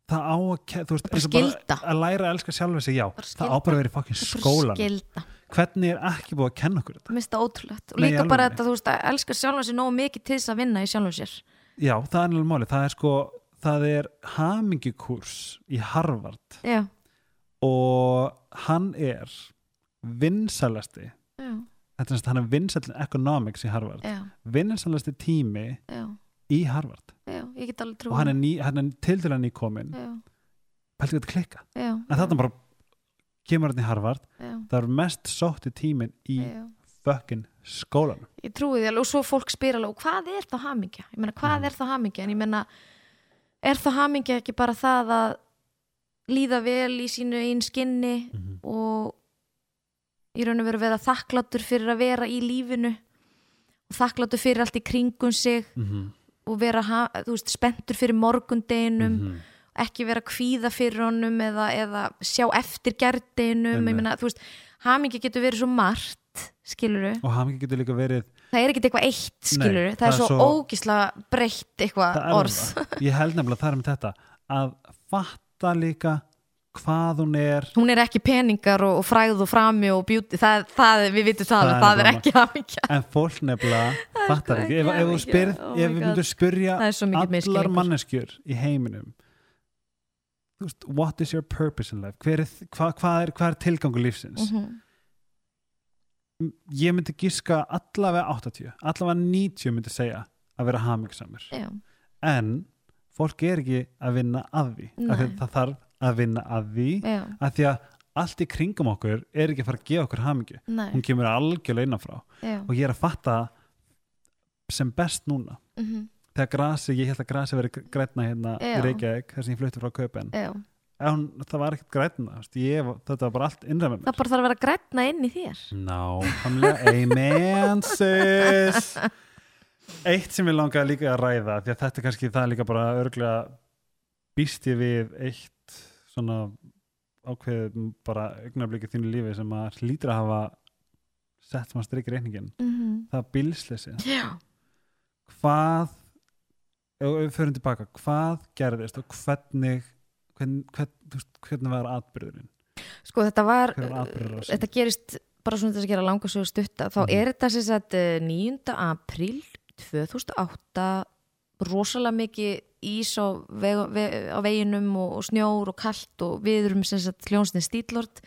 það á að, þú veist, skylda. að læra að elska sjálfa sig, já, það á bara að vera í fokkin það skólan skilda hvernig er ekki búið að kenna okkur þetta? Mér finnst það ótrúlegt. Og Nei, líka bara þetta, þú veist, að elska sjálfan sér nógu mikið til þess að vinna í sjálfum sér. Já, það er náttúrulega máli, það er sko það er hamingikurs í Harvard. Já, og hann er vinsalasti já, þetta er sagt, hann er vinsallin economics í Harvard. Vinsalasti tími já, í Harvard. Já, ég get alveg trú og hann er, ný, hann er til hann nýkomin Já, pælti þetta klikka? Já, en þetta bara kemur hann í Harvard já, það er mest sótti tímin í fucking skólanum ég trúi því alveg og svo fólk spyr alveg hvað er þá hamingja? Ég meina hvað Mhm. er þá hamingja? En ég meina er þá hamingja ekki bara það að líða vel í sínu einn skinni Mhm. og í raun og veru vera þakkláttur fyrir að vera í lífinu og þakkláttur fyrir allt í kringum sig mm -hmm. og vera þú veist, spenntur fyrir morgundeginum Mhm. Ekki vera kvíða fyrir honum eða, eða sjá eftir meina, þú veist, hamingja getur verið svo margt skiluru og hamingi getur líka verið það er ekkert eitthvað eitt skilur Nei, það, er svo, svo- ógisla breytt eitthvað það orð. það. ég held nefnilega það er með þetta að fatta líka hvað hún er. Hún er ekki peningar og, og fræð og frami og beauty, það, það, við vitum það, Það það, er það er ekki hamingja en fólk nefnilega [laughs] fattar ekki. Ef, ef Oh my ef við myndum spyrja það allar manneskjur í heiminum veist, what is your purpose in life? Hver er, hva, hvað, er, hvað er tilgangu lífsins? Mhm. ég myndi gíska allavega 80 allavega 90 myndi segja að vera hamingsamur já, en fólk er ekki að vinna að því að það þarf að vinna að því já, að því að allt í kringum okkur er ekki að fara að gefa okkur hamingju. Nei. Hún kemur algjörlega innanfrá. Já, og ég er að fatta sem best núna. Mhm, þegar grasi, ég held að grasi veri grætna hérna í Reykjavík þar sem ég flutti frá Kaupen já. En það var ekkert grætna ég, þetta var bara allt innræð með það mér bara þarf að vera grætna inn í þér. Nákvæmlega, amen [laughs] sis. Eitt sem ég langaði líka að ræða því að þetta er kannski það líka bara örglega býst ég við eitt svona ákveðið bara augnabliki þínu lífi sem að hlýtur að hafa sett sem að strykja reikningin mhm, það er bílsleysi já. Hvað ef við förum tilbaka, hvað gerðist og hvernig hvern, hvern, hvernig var atbyrðurinn sko þetta var var atbyrður þetta gerist bara svona þess að gera langa svo stutta þá Mhm. er þetta sem sagt eh, 9. apríl 2008 rosalega mikið ís á, veg, veg, á veginum og, og snjór og kalt og við erum sem sagt hljónstin Stílort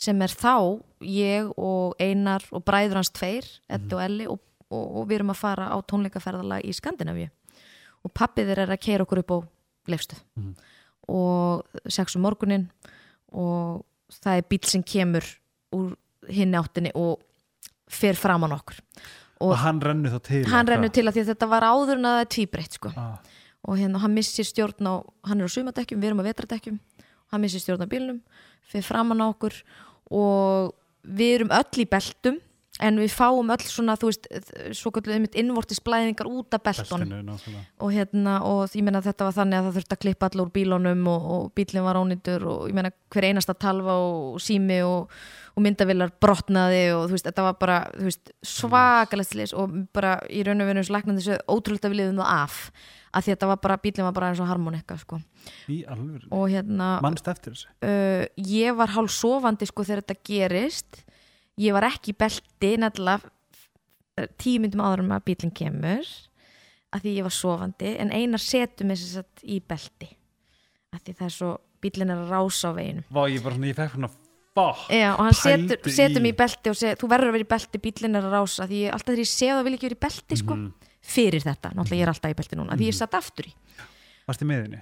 sem er þá ég og Einar og bræður hans tveir, Eddi og Elli og og, og við erum að fara á tónleikaferðala í Skandinavíu og pappið þeir er að keira okkur upp á leifstuð Mhm. og sex um morgunin og það er bíl sem kemur úr hinn áttinni og fer fram á okkur og, og hann rennur þá til hann hvað? til að því að þetta var áður en að það er tvíbreytt sko. ah, og hérna hann missir stjórn á hann er á sumadekkjum, við erum á vetradekkjum hann missir stjórn á bílnum fyrir framan á okkur og við erum öll í beltum en við fáum öll svona þú veist, svo kallu einmitt innvortis blæðingar út af náttúrulega. og hérna og ég meina þetta var þannig að það þurfti að klippa allar úr bílunum og, og bílinn var ónýtur og ég meina hver einasta talva og sími og, og myndavillar brotnaði og þú veist þetta var bara þú veist, svakalegt slis og bara í raun og veru slagnan þessu ótrúlega við liðum það af. Að þetta var bara, bílinn var bara eins og harmonika sko. í alveg hérna mannst eftir þessu? uh, ég var hálf sofandi sko þegar þetta gerist ég var ekki í belti nefnilega tíu myndum áður um að bílinn kemur að því ég var sofandi en einar setur mig sem sagt í belti að því það er svo bílinn er að rása á veginum Vá, ég bara svona, ég fekk svona Bá, Já, og hann setur, setur mig í belti og segir, þú verður að vera í belti, bílinn er að rása því ég, alltaf þegar ég sé það vil ekki vera í belti sko, Mhm. fyrir þetta, náttúrulega ég er alltaf í belti núna því ég satt aftur í, varst í miðinni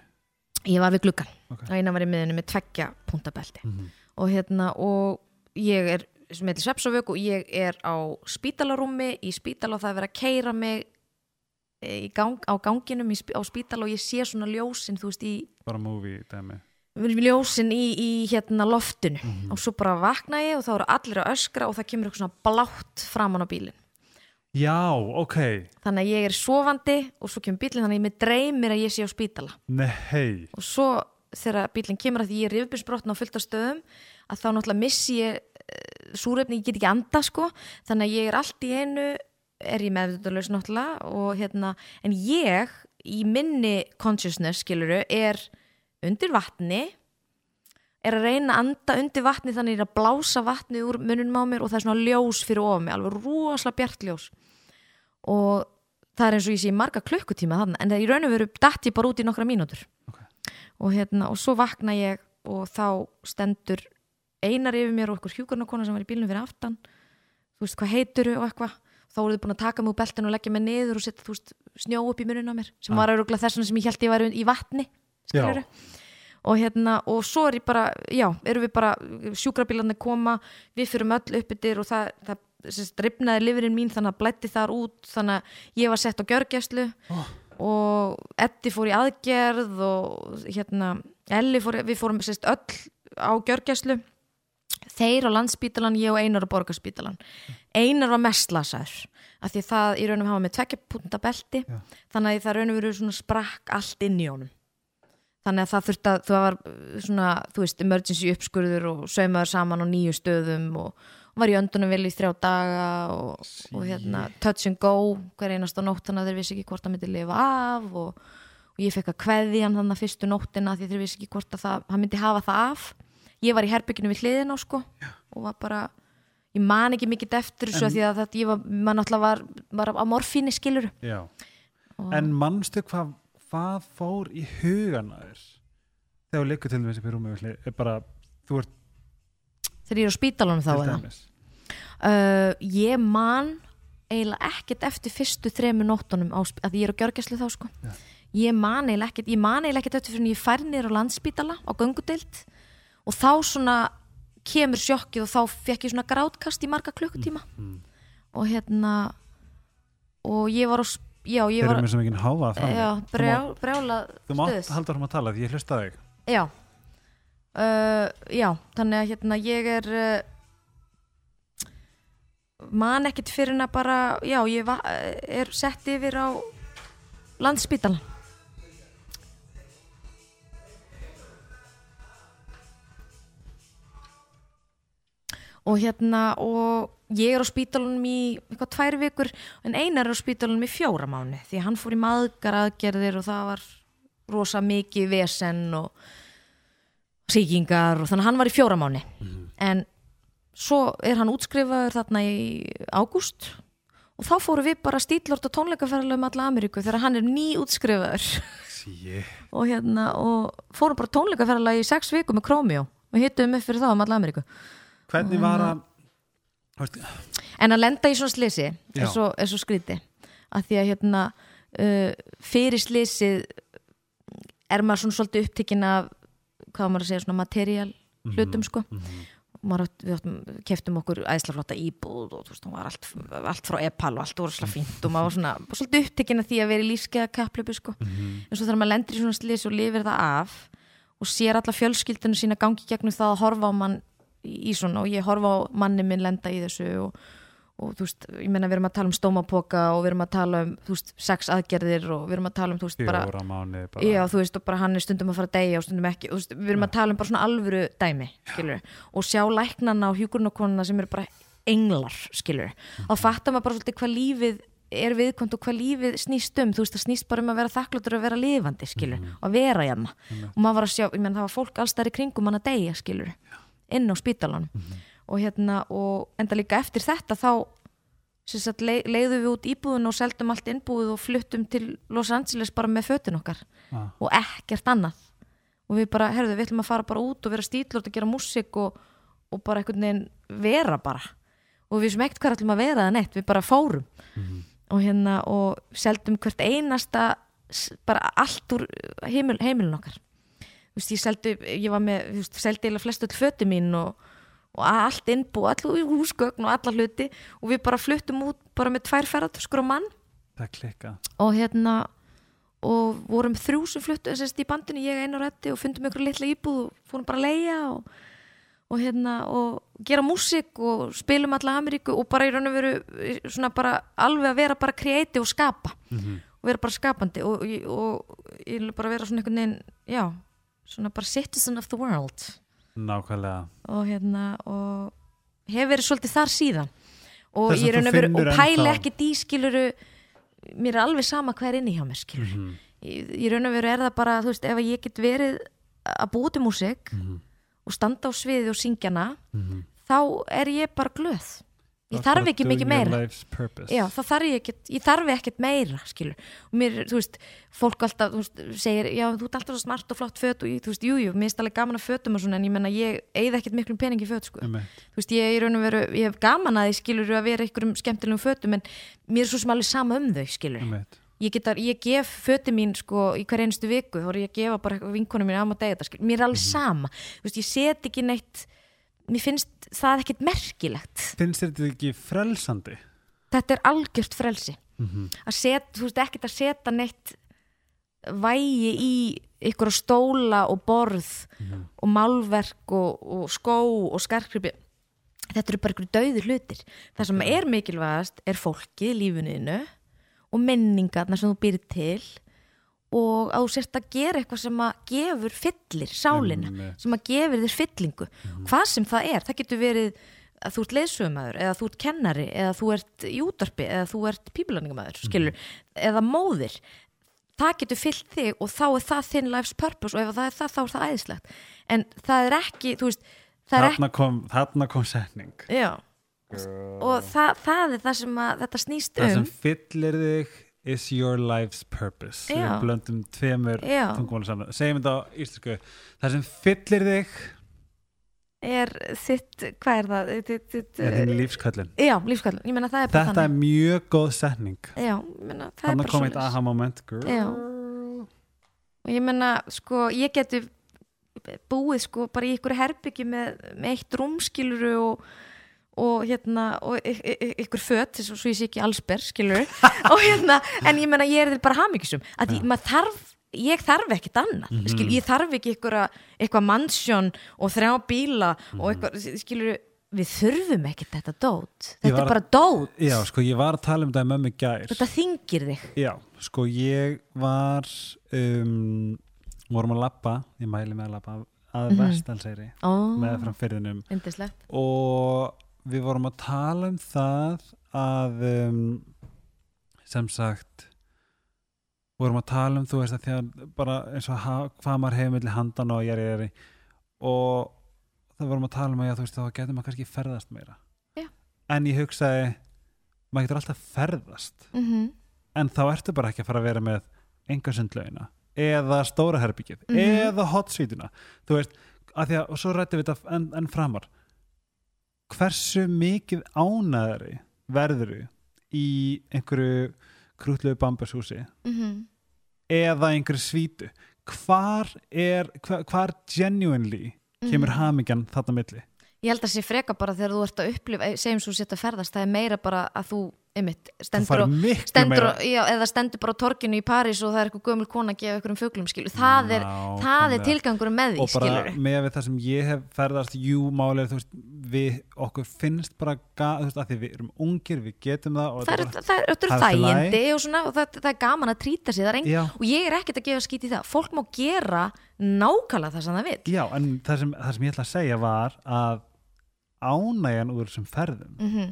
ég var við gluggan Ok. og eina var í miðinu með tveggja puntabelti Mhm. og hérna og ég er sem heitir Svepsavök og ég er á spítalarúmi í spítala og það er verið að keira mig eh, gang, á ganginum í, á spítala og ég sé svona ljósin þú veist í bara movie dæmi. Ljósin í, í hérna loftinu Mhm. og svo bara vakna ég og þá eru allir að öskra og það kemur eitthvað svona blátt framan á bílinn. Já, ok, þannig að ég er sofandi og svo kemur bílinn þannig að ég með dreymir að ég sé á spítala. Nei. Og svo þegar bílinn kemur að því ég er rifbjörnsbrotna á fullt af stöðum að þá náttúrulega missi ég súrefni, ég get ekki anda sko. Þannig að ég er allt í einu er ég meðvitaðlaus náttúrulega og hérna, en ég í minni consciousness skiluru er undir vatni er að reyna að anda undir vatni þannig að ég er að blása vatni úr mununum á mér og það er svona ljós fyrir ofan mig, alveg rosalega bjart ljós. Og það er eins og ég sé marga klukkutíma þannig, en það í raun og veru datt ég bara út í nokkra mínútur. Ok. og hérna, og svo vakna ég og þá stendur einar yfir mér og eitthvað hjúkarnakona sem var í bílnum fyrir aftan þú veist hvað heitur og eitthvað þá voru þið búin að taka mig úr beltinu og leggja mig niður og setja þú veist, snjó upp í munun á mér sem Ah. var öruglega þess vegna sem ég held ég væri í vatni og hérna og svo er ég bara, já, erum við bara sjúkrabílarnir koma, við fyrum öll upp yfir og það, það sérst, ripnaði lifurinn mín þannig að blætti þar út þannig að ég var sett á gjörgæslu Oh. og Eddi fór í aðgerð og hérna Elli fór, við fórum sérst öll á gjörgæslu þeir á landspítalan, ég og Einar á borgarspítalan Einar var mest lasaður af því að það í raunum hafa með tvekja punta belti Já. þannig að það raunum verið svona sprakk allt inn í honum. Þannig að það þurfti að það var uh, svona, þú veist, emergency uppskurður og saumaður saman á nýju stöðum og, og var í öndunum vel í þrjá daga og, og hérna touch and go hver einasta nótt þannig að þeir vissi ekki hvort það myndi lifa af og, og ég fekk að kveði hann þannig að fyrstu nóttina því þeir vissi ekki hvort að það, hann myndi hafa það af ég var í herbygginu við hliðin á sko og var bara, ég man ekki mikið eftir þessu því að þetta, ég var, maður náttúrulega var, var á morfíni skilur en mannstu hvað hvað fór í hugan að þér þegar þú liggur til dæmis upp í rúmi við er bara, þú ert þegar ég er á spítalunum þá eða? Uh, ég man eiginlega ekkert eftir fyrstu þremu nóttunum á, að ég er á gjörgæslu þá sko. Já. ég man eiginlega ekkert ég man eiginlega ekkert eftir fyrir en ég fær niður á landspítala á göngudeild og þá svona kemur sjokkið og þá fekk ég svona grátkast í marga klukkutíma. Mm. og hérna og ég var á já, ég þeir var eru með sem ekki háfa fram já, brjá, brjála þú mátt halda fram að tala því ég hlusta þig. Já. Uh, já, þannig að hérna ég er uh, man ekkert fyrir en að bara já, ég va, er sett yfir á landspítalan og hérna og ég er á spítalunum í eitthvað tvær vikur en einar er á spítalunum í fjóra mánu því hann fór í maðgar aðgerðir og það var rosa mikið vesen og sýkingar og þannig að hann var í fjóra mánu en svo er hann útskrifaður þarna í ágúst og þá fóru við bara stílort og tónleikaferðlega um alla Ameríku þegar hann er ný útskrifaður sí. [laughs] og hérna og fórum bara tónleikaferðlega í sex viku með Chromeo. Og hittum upp fyrir þá um alla Ameríku hvernig var að veist, en að lenda í svona slisi er svo, er svo skríti að því að hérna uh, fyrir slisið er maður svona svolítið upptekinn af hvað maður að segja svona material hlutum sko. mhm. maður átt, við áttum, keftum okkur æðslaflotta íbúð og veist, var allt, allt frá Epal og allt voru slag fínt og maður var svona svolítið upptekinn af því að vera í lífskeiða kapplöpu sko. Mhm. en svo þegar maður lendir í svona slis og lifir það af og sér alla fjölskyldinu sína gangi gegnum það að horfa á mann í svona og ég horfa á manni minn lenda í þessu og, og þú veist, ég meina við erum að tala um stómapoka og við erum að tala um, þú veist, sex aðgerðir og við erum að tala um, þú veist, bara mánu bara, Já, þú veist, og bara hann er stundum að fara að deyja og stundum ekki, og þú veist, við erum að tala um bara svona alvöru dæmi, skilur og sjá læknana og hjúkurnakonuna sem eru bara englar, skilur þá fattar maður bara svolítið hvað lífið er viðkvæmt og hvað lífið snýst um þú veist, það snýst bara um að vera þakkláttur og vera lifandi, skilur, og að vera hérna. Og að sjá, inn á spítalanum. Og hérna, og enda líka eftir þetta þá sagt, leið, leiðum við út íbúðun og seldum allt innbúið og fluttum til Los Angeles bara með fötin okkar. Ah. og ekkert annað. Og við bara, herðu, við ætlum að fara bara út og vera stílur og gera músík og, og bara einhvern veginn vera bara. Og við sem ekkert hvað ætlum að vera það neitt, við bara fórum. Og hérna og seldum hvert einasta bara allt úr heimil, heimilin okkar veist, ég seldi, ég var með þú veist, seldi eða flestu öll föti mín og, og allt innbú, allir húsgögn og alla hluti. Og við bara fluttum út bara með tvær ferðartöskur á mann. Og hérna og vorum þrjú sem fluttu í bandinu, ég einu rætti og fundum ykkur litla íbúð og fórum bara að leia og, og hérna og gera músík og spilum alla Ameríku og bara í raun og veru svona bara alveg að vera bara kreati og skapa. Og vera bara skapandi og, og, og ég vil bara vera svona einhvern veginn já, svona bara citizen of the world nákvæmlega og hérna og hef verið svolítið þar síðan og Þess ég raun þú og pæli ekki í skiluru mér er alveg sama hvað er inni hjá mér skilur Mhm. í, í raun og veru er það bara þú veist, ef ég get verið að búa til músík Mhm. og standa á sviði og syngja hana Mhm. þá er ég bara glöð ég þarf ekki mikið meira. Já, þarf ég ekkert, ég þarf ekkert meira, skilur. Og mér, þú veist, fólk alltaf, þú veist, segir, já, þú ert alltaf svo smart og flott föt og, ég, þú veist, jú, jú, mér er alveg gaman að fötum og svona, en ég menna, ég eigð ekkert miklum pening í föt, sko. Einmitt. Þú veist, ég, í raun og veru, ég hef gaman að því, skilur, að vera einhverjum skemmtilegum fötum, en mér er svo sem alveg sama um þau, skilur. Einmitt. Ég, geta, ég gef föti mín, sko, í hver einstu viku, þá er ég að gefa bara vinkonum mín Mér ekki finnst það ekkert merkilegt. Finnst þetta ekki frelsandi? Þetta er algjört frelsi. Mhm. að set, þú veist ekkert að setja neitt vægi í ykkur stóla og borð og málverk og, og skó og skarkripi. Þetta eru bara ykkur dauði hlutir. Það sem er mikilvægast er fólkið lífuninu og minningarna sem þú býr til og að þú sért að gera eitthvað sem að gefur fyllir sálina Einmitt. sem að gefur þér fyllingu. Hvað sem það er, það getur verið að þú ert leiðsögumæður eða þú ert kennari eða þú ert í útvarpi eða þú ert pípulaningamæður, skilur eða móðir. Það getur fyllt þig og þá er það þinn life's purpose og ef það er það þá er það æðislegt. En það er ekki, veist það er ekki, þarna kom, þarna kom setning. Já. Og það, það er það sem að þetta snýst það um. sem fyllir þig is your life's purpose. Við blöndum tveimur tungumálum saman. Segjum þetta á íslensku. Það sem fyllir þig er þitt, hvað er það? Þitt, þitt, er þinn lífskallin já, lífskallin, ég meina það er bara þetta er þannig. mjög góð setning. Já, ég meina það er þannig bara kom eitt aha moment girl. Já. og ég menna sko ég geti búið sko bara í ykkur herbyggi með, með eitt rúmskiluru og, og hérna og ykkur fött svo svo ég sé ekki allsber skiluru [laughs] og hérna en ég menna ég er þér bara hamingisum að ég, maður þarf ég þarf ekkert annað, Mhm. skil, ég þarf ekki eitthvað mannsjón og þrjá bíla Mhm. og eitthvað, skilur við þurfum ekkert þetta dót. Ég þetta var- er bara dót, já sko ég var að tala um þetta með í gær. Þetta þingir þig. Já sko ég var um, vorum að labba ég mæli með að labba að Mhm. Vestalseyri ó, með fram fyrirnum yndislegt. Og við vorum að tala um það að um, sem sagt vorum að tala um þú veist að því að bara eins og hvað maður hefur milli handan og jæri jæri og það vorum að tala um að já, þú veist þá getur maður kannski ferðast meira. Já. en ég hugsaði maður getur alltaf ferðast. Mm en þá ertu bara ekki að fara að vera með enga sundlaugina eða stóra herbyggið Mhm. eða hotsvítuna þú veist, að því að og svo rættum við þetta enn en framar hversu mikið ánæðari verður í einhverju krútlegu bambashúsi mm eða einhverju svítu? Hvar er, hvar, hvar genuinely kemur Mhm. hamingjan þarna milli? Ég held að sé freka bara þegar þú ert að upplifa segjum svo setja að ferðast, það er meira bara að þú einmitt, stendur og stendur og, já, eða stendur bara á torkinu í París og það er eitthvað gömul kona að gefa ykkur um fuglum skilu það er, það er tilgangur með því og bara með við það sem ég hef ferðast jú máli er þú veist við okkur finnst bara ga, þú veist að því við erum ungir við getum það og það er, það er, lagi. þægindi og, svona, og það, það er gaman að trýta sig það er Já. og ég er ekkert að gefa skít í það. Fólk má gera nákvæmlega það sem það vil Já, en það sem, það sem ég ætla að segja var að ánægjan úr þessum ferðum mm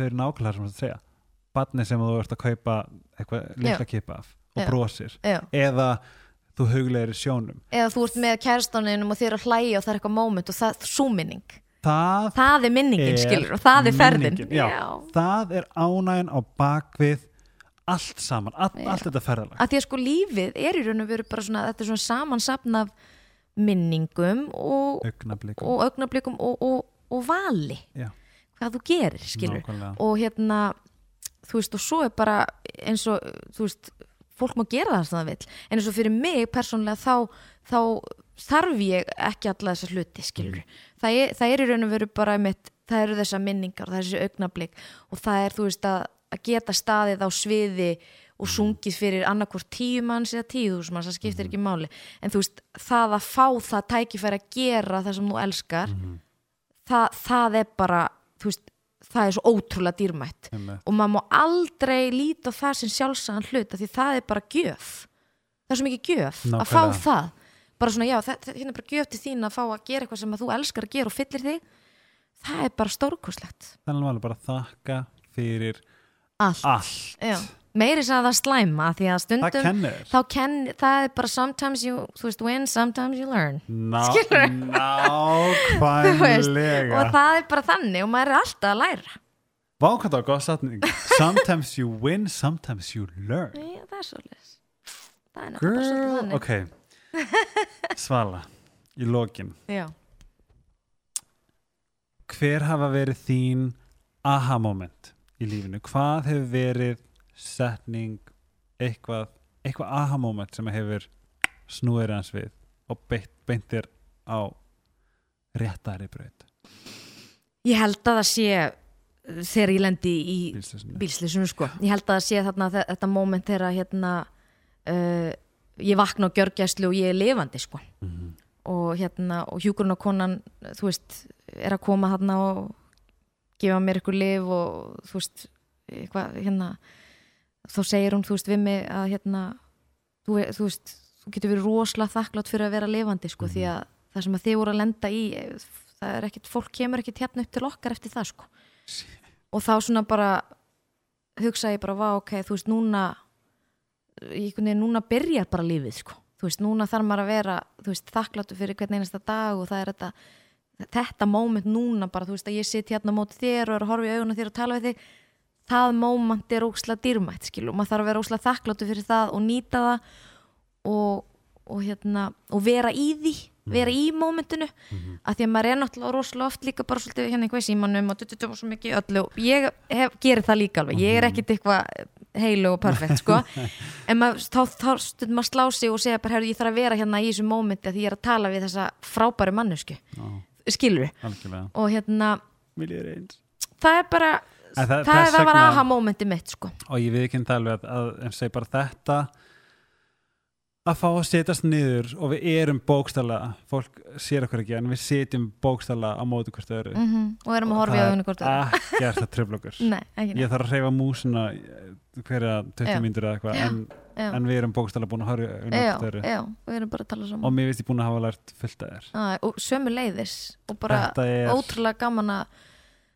þau eru nákvæmlega sem þú ert að segja. Barni sem þú ert að kaupa eitthvað litla kipa af og Já. brosir. Já. eða þú huglegir í sjónum. Eða þú ert með kærastaninum og þér að hlæja og það er eitthvað moment og það er súminning það, það er minningin Er skilur og það er ferðin. já. það er ánægjan á bakvið allt saman, all, allt þetta ferðalag. Að því að sko lífið er í raun og veru bara svona þetta er svona samansapn af minningum og, augnablikum og og, og, og vali. Já. Hvað þú gerir skilur Nákvæmlega. og hérna þú veist og svo er bara eins og þú veist fólk má gera það sem það vill. En eins og fyrir mig persónlega þá, þá þarf ég ekki alla þessa hluti skilur það, er, það er í raun og veru bara mitt, það eru þessar minningar það er þessi augnablik. Og það er þú veist að, að geta staðið á sviði og sungið fyrir annarkvort tíu manns eða tíu þúsund manns, það skiptir ekki máli. En þú veist, það að fá það tækifæri að gera það sem þú elskar það, það er bara veist, það er svo ótrúlega dýrmætt. Einmitt. og maður má aldrei líta það sem sjálfsagan hlut því það er bara gjöf. Það er svo mikið gjöf að fá Nákvæmlega. það. Bara svona já, þetta hérna er bara gjöf til þín að fá að gera eitthvað sem þú elskar að gera og fyllir þig. Það er bara stórkoslegt þannig að bara þakka fyrir allt, allt meiri sem að það slæma því að stundum kennir þá kenn, það er bara sometimes you, veist, win, sometimes you learn. Ná, nákvæmlega. og það er bara þannig og maður er alltaf að læra. Vákvæmt á góð satning Sometimes you win, sometimes you learn. Já, það er svolítið það er Girl, þannig. ok. Svala, í lokin. Já. Hver hafa verið þín aha moment í lífinu? Hvað hefur verið setning eitthvað, eitthvað aha moment sem hefur snúið hans við og beint, beint þér á réttari braut Ég held að það sé þegar ég lendi í bílslýsinu sko. Ég held að það sé þarna þe- þetta moment þegar hérna uh, ég vakna á gjörgæslu og ég er lifandi sko. Mhm. og hérna og hjúkurunakonan þú veist, er að koma þarna og gefa mér eitthvað lif og þú veist, eitthvað hérna þá segir hún, þú veist, við mig að hérna, þú, þú veist þú getur verið rosalega þakklátt fyrir að vera lifandi sko, því að það sem að þið voru að lenda í það er ekkit, fólk kemur ekkit hérna upp til okkar eftir það sko. Og þá svona bara hugsa ég bara, vá, ok, þú veist, núna einhvern veginn, núna byrjar bara lífið, sko, þú veist, núna þarf maður að vera, þú veist, þakkláttu fyrir hvern einasta dag og það er þetta þetta moment núna bara, þú veist, að ég sitt hérna móti þér og er að horfa í augun á þér og tala við þig það moment er ókslega dýrmætt, skil, og maður þarf að vera ókslega þakkláttu fyrir það og nýta það og, og hérna og vera í því, vera í momentinu. Að því að maður er náttúrulega rosalega oft líka bara svolítið hérna eitthvað í símanum og dututum og svo mikið öllu og ég hef, gerir það líka alveg, ég er ekkit eitthvað heilu og perfekt sko. [laughs] En maður, þá, þá stundum maður slá sig og segja bara, herru, ég þarf að vera hérna í þessu momenti að því ég er að tala við þessa frábæru mannesku Já, skilur við, og hérna það er bara, það, það- það, það var aha momenti mitt sko. Og ég við ekki það alveg að, að bara þetta að fá að setjast niður og við erum bókstala fólk sér okkur ekki en við setjum bókstala á móti hvert öðru. Mm og erum að horfa í augunni hvort öðru. ekkert að tröfla okkur. [laughs] Ég þarf að hreyfa músina hverja 20 Já. mínútur eða eitthvað en, en við erum bókstala búin að horfa í já, hvert öðru. já, við erum bara að tala og saman mér finnst ég búin að hafa lært fullt að þér. Og sömu leiðis og bara er- ótrúlega gaman að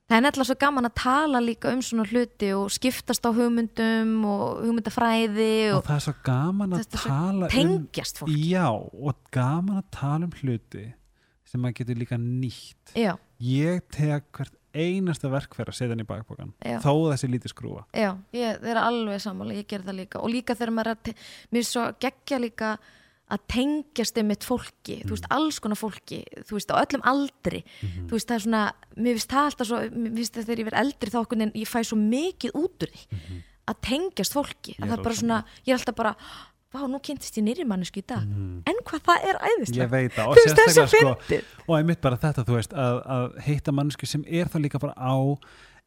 það er nefnilega svo gaman að tala líka um svona hluti og skiptast á hugmyndum og hugmyndafræði og og það er svo gaman að tala um tengjast fólk já og gaman að tala um hluti sem maður getur líka nýtt. Já, ég tek hvert einasta verkfæra að setja hann í bakbókan þó þessi lítið skrúa já, ég er alveg sammála, ég ger það líka. Og líka þegar maður er mér er svo geggja líka að tengjast um mitt fólki, þú veist, alls konar fólki þú veist, á öllum aldri. Þú veist, það er svona, mér finnst það alltaf svo mér finnst það þegar ég verð eldri þá okkur en ég fæ svo mikið út úr því að tengjast fólki, Ég að það er bara svona ég er alltaf bara, vá, nú kynntist ég nýri mannesku í dag, en hvað það er ég æðislega þú veist, það er svo sérstaklega sko og einmitt bara þetta þú veist að, að heita mannsku sem er þá líka bara á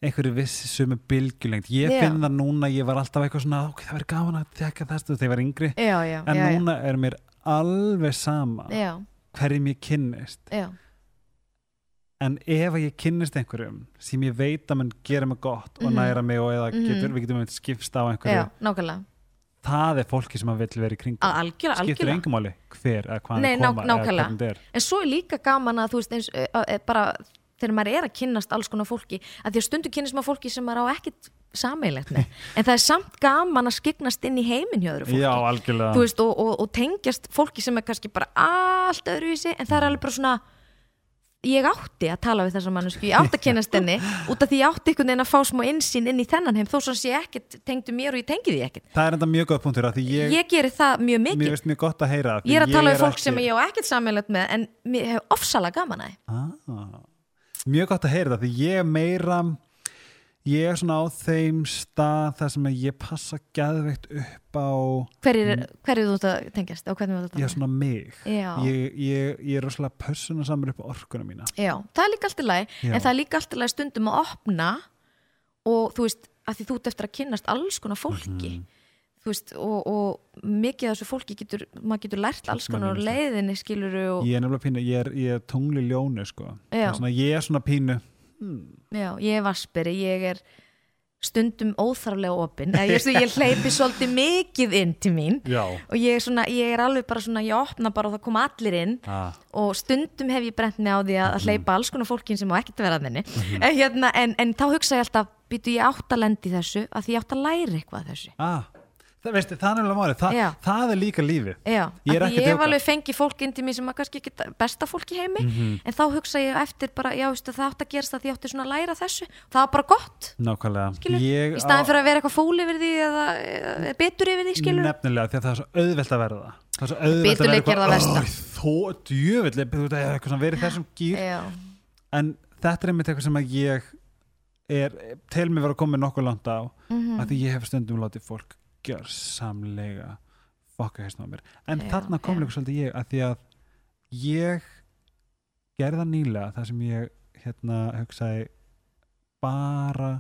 einhverju vissi sumu bylgjulengt ég Já. finn það núna, ég var alltaf eitthvað svona ok, það verður gaman að þekka þess þegar ég var yngri. Já, já, en núna er mér alveg sama já, hverjum ég kynnist. Já, en ef að ég kynnist einhverjum sem ég veit að mun gera mig gott og Mhm. næra mig og eða Mhm. getur, við getum einmitt skipst á einhverju. Það er fólki sem að vill vera í kringum. Að algjörlega, algjörlega. engum máli hver eða hvað Nei, hann ná- koma eða hvernig þetta er. En svo er líka gaman að þú veist eins, bara þegar maður er að kynnast alls konar fólki að því að stundu kynnist maður fólki sem maður á ekkit sameilegt með. [laughs] En það er samt gaman að skiknast inn í heiminn hjá öðru fólki. Já, algjörlega. Veist, og, og, og tengjast fólki sem er kannski bara allt öðruvísi en það er alveg bara svona ég átti að tala við þessa mannesku, ég átti að kynnast henni [laughs] út af því ég átti einhvern veginn að fá smá insýn inn í þennan heim þó svo sé ekkert tengdu mér og ég tengi því ekkert. Það er enda mjög góð punktur að því ég, ég geri það mjög mér mikið finnst mjög gott að heyra ég er að tala við fólk ekki- sem ég á ekkert sammeilegt með en mér hef ofsalega gaman að ah, mjög gott að heyra það því ég er meira ég er svona á þeim stað þar sem ég passa gæðveikt upp á hverju hver þú ert að tengjast og hvernig þú ert að ég er svona mig. Ég, ég, ég er rosalega persónusamur upp á orkuna mína. Já, það er líka allt í lagi Já. en það er líka allt í lagi stundum að opna og þú veist, að því þú ert eftir að kynnast alls konar fólki. Mhm. þú veist, og, og mikið af þessu fólki getur, maður getur lært alls konar Manneskja. leiðinni skiluru og, ég er nefnilega pínu, ég er, ég er tungli ljónu sko. Er svona, ég er svona pínu hmm, já, ég er vasperi, ég er stundum óþarflega opinn eða ég, ég hleypi svolítið mikið inn til mín. Já. Og ég er, svona, ég er alveg bara svona, ég opna bara og það koma allir inn. Ah, og stundum hef ég brent mig á því að, að hleypa alls konar fólkin sem á ekkert að vera þenni Mhm. en, hérna, en, en þá hugsa ég alltaf býtu ég átt að lendi þessu að því ég átt að læra eitthvað þessu. Ah, það, veistu, það er nefnilega málið. Þa, Já. það er líka lífið. Já, Ég er ekki ég alveg fengið fólk inn til mér sem er kannski ekki besta fólk í heimi Mhm. en þá hugsa ég eftir bara, já, veistu, það átt að gerast að því ég átti svona að læra þessu það var bara gott, ég, í staðin fyrir að vera eitthvað fúl yfir því eða, eða betur yfir því, skilur nefnilega því að það er svo auðvelt að verða. Það er svo auðvelt að er það versta. þó djöfull þú veit að eitthvað svona verið þessum gýr en þetta er einmitt eitthvað sem að ég er, til mig var að koma nokkuð langt á mhm, að því ég hef stundum látið fólk gjörsamlega fokka hérna á mér. En Já, þarna kom líka svolítið ég að því að ég gerða nýlega það sem ég hérna hugsaði bara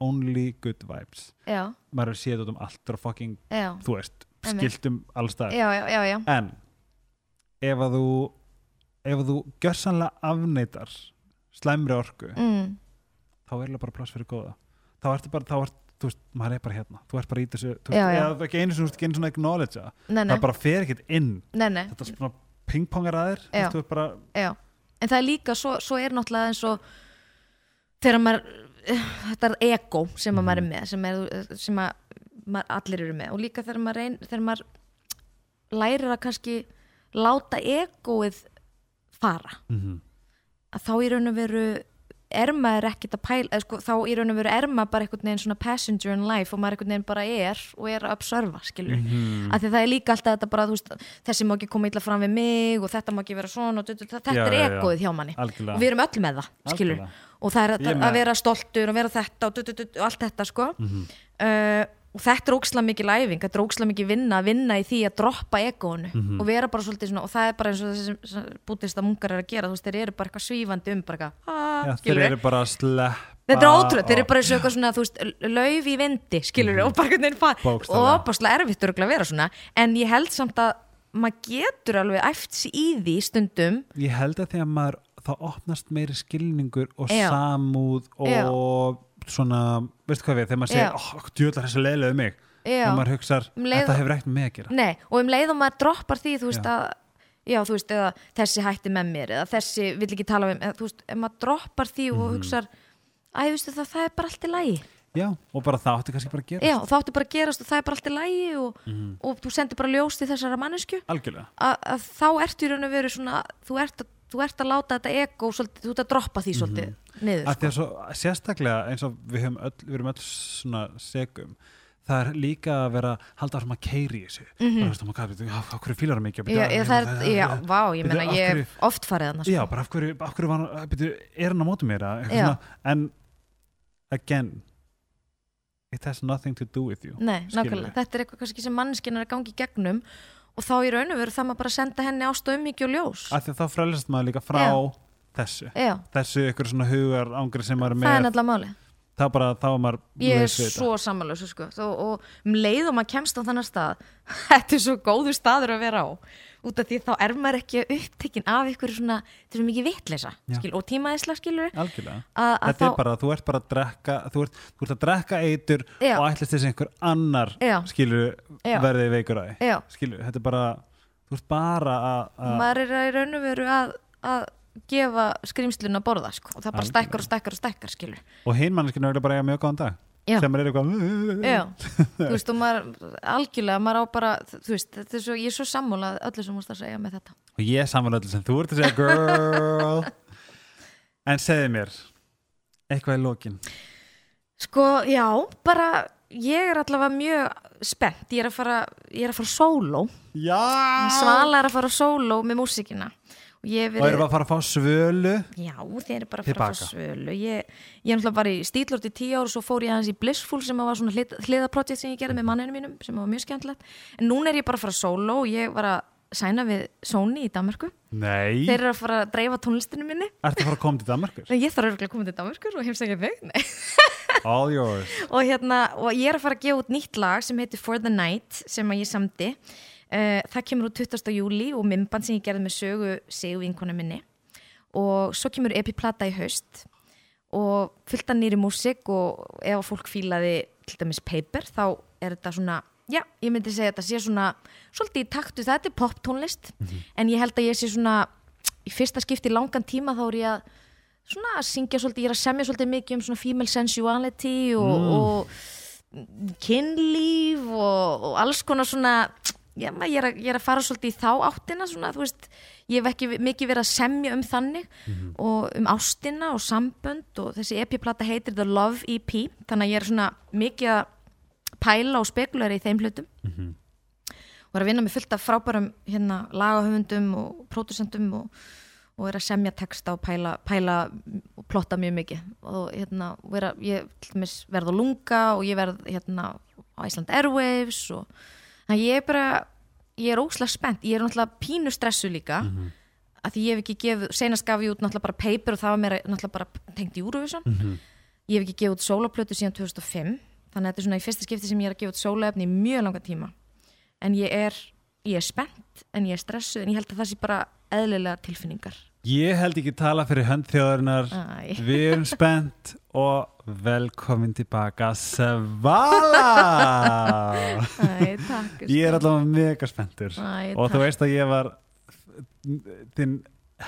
only good vibes. Já, maður er séð út um allt og fucking, já, þú veist skiltum allstað en ef að þú ef að þú gjörsanlega afneitar slæmri orku Mm, þá er það bara pláss fyrir góða. Þá ertu bara, þá ert, þú veist, maður er bara hérna. Þú ert bara í þessu, þú veist, eða ekki einu sem ekki einu svona acknowledge nei, það bara fer ekkert inn. Nei, nei, þetta svona pingpongar að þér þú veist, bara, já. En það er líka, svo, svo er náttúrulega eins og þegar maður þetta er ego sem að Mhm. maður er með sem, er, sem að maður, allir eru með. Og líka þegar maður, reyn, þegar maður lærir að kannski láta egoið fara. Mm að þá í raun og veru er maður ekkert að pæla sko, þá í raun og veru er maður bara einhvern veginn svona passenger in life og maður einhvern veginn bara er og er að observa, skilur Mhm. af því það er líka alltaf þetta bara, þú veist, þessi má ekki koma illa fram við mig og þetta má ekki vera svona þetta, Já, er egoið hjá manni algjörlega og við erum öll með það, skilur Algjörlega. og það er að, að vera stoltur og vera þetta og, og allt þetta sko Mhm. uh, og þetta er óksla mikið læfing þetta er óksla mikið vinna að vinna í því að droppa egoinu Mhm. og vera bara svolítið svona og það er bara eins og þessi bútista munkar er að gera þú veist, þeir eru bara eitthvað svífandi um bara eitthvað, þeir eru bara að sleppa Þetta er ótrúlega, þeir eru bara eins og eitthvað svona, þú veist, lauf í vindi, skilur og bara hvernig fara, og opaslega erfitt örugglega að vera svona, en ég held samt að maður getur alveg æft sér í því stundum, ég held að að maður þá opnast meiri skilningur og samúð og svona, veistu hvað við, þegar maður segir Já. oh, djöðlar þessi leiðlega mig. Já, og maður hugsar, Um þetta hefur ekkert með mig að gera. Nei, og um leið og maður droppar því, þú veist Já. að, já, þú veist, eða þessi hætti með mér, eða þessi vill ekki tala við, eða, þú veist, maður droppar því og hugsar, æ, þú veist, það, það er bara allt í lagi, já, og bara það átti kannski bara að gera já, það átti bara að gerast og það er bara allt í lagi og, Mhm. og þú sendir bara ljós til þessara mannesku, algjörlega. Að, að þá ertu í raun og veru svona þú ert, að, þú ert að láta þetta ego svolítið, þú ert að droppa því svolítið niður að því sko. svo sérstaklega eins og við, öll, við erum öll svona segum það er líka að vera halda áfram að keiri þessu. Mm -hmm. veist, oh veitu, af af hverju fílar það mikið? Já, ég, það er, já, vá, ég meina ég hef oft farið hann Já, bara af hverju, af hverju var, byrju, er hann á mótum mér en again it has nothing to do with you Nei, þetta er eitthvað sem manneskinn er að gangi í gegnum og þá í raun og veru það maður bara senda henni ástu umhyggju og ljós. Af því að þá frælist maður líka frá Já. þessu. Já, þessu ykkur svona hugar ángri sem maður er það er með. nefnilega máli þá bara, þá er maður Ég er svo samanlösu sko. Og, og um leið og maður kemst á þannig stað [laughs] þetta er svo góður staður að vera á út af því þá er maður ekki upptekinn af ykkur svona, þetta er mikið vitleysa Já. skil, og tímaðisla skilur að, að þetta er bara, þú ert bara að drekka þú ert, þú ert að drekka eitur Já. og ætlist þess að einhver annar Já. skilur Já. verði veikur að því skilur, þetta er bara þú ert bara að, að maður er að í raun og veru að, að gefa skrýmslun að borða sko og það bara stækkar og stækkar og stækkar skilur og hinn manneskinu er bara að eiga mjög góðan dag Já. sem er eitthvað [laughs] þú veist og maður algjörlega, maður á bara, þú veist þetta er svo, ég er svo sammúlað öllu sem múst að segja með þetta. Og ég er samanlega sem þú ert að segja girl. [laughs] En segði mér eitthvað í lokin? Sko, já, bara ég er allavega mjög spennt. Ég er að fara, ég er að fara sóló. Já. Svala er að fara sóló með músíkina og ég hef og verið við að fara að fá svölu Já, þeir eru bara að fara að fá svölu. Ég, ég er náttúrulega bara í stílort í tíu ár og svo fór ég aðeins í Blissful sem var svona hlið, hliðaprojekt sem ég gerði með manninu mínum sem var mjög skemmtilegt. En núna er ég bara að fara sóló og ég var að sæna við Sony í Danmarku nei, Þeir eru að fara að dreifa tónlistinu minni. Ertu að fara að koma til Danmarkur ég þarf örugglega að koma til Danmarkur og heimsækja Nei. [laughs] all yours. Og, hérna, og ég er að fara að gefa út nýtt lag sem heitir For the Night sem að ég samdi það kemur út 20. júli og mymband sem ég gerði með sögu Sigur vinkona minni og svo kemur epiplata í haust og fullt af nýri músik og ef að fólk fílaði til dæmis paper þá er þetta svona já, ég myndi segja að þetta sé svona svolítið í taktu, þetta er pop tónlist en ég held að ég sé svona í fyrsta skipti langan tíma þá er ég að svona að syngja svolítið, ég er að semja svolítið mikið um svona female sensuality og, og kynlíf og, og alls konar svona maður, ég, er að, ég er að fara svolítið í þá áttina svona, þú veist, ég hef ekki mikið verið að semja um þannig og um ástina og sambönd og þessi EP-plata heitir The Love EP þannig að ég er svona mikið að pæla og spekulera í þeim hlutum. Og er að vinna með fullt af frábærum hérna, lagahöfundum og pródusentum og, og er að semja texta og pæla, pæla og plotta mjög mikið. Og hérna, vera, ég verð á lunga og ég verð hérna á Iceland Airwaves og þannig ég er bara, ég er óslega spennt. Ég er náttúrulega pínu stressu líka. Mhm. að því ég hef ekki gefið, senast gaf ég út náttúrulega bara paper og það var mér náttúrulega bara tengt í Eurovision. Mhm. ég hef ekki gefið út sólaplötu síðan 2005 þannig að þetta er svona í fyrsta skipti sem ég er að gefa út sólaefni í mjög langa tíma. En ég er, ég er spennt en ég er stressuð en ég held að það sé bara eðlilega tilfinningar ég held ekki tala fyrir hönd þjóðarinnar. Æ. við erum [laughs] spennt og velkomin tilbaka Svala. Æ, takk ég er allavega mega spenntur. Æ, og þú veist að ég var þinn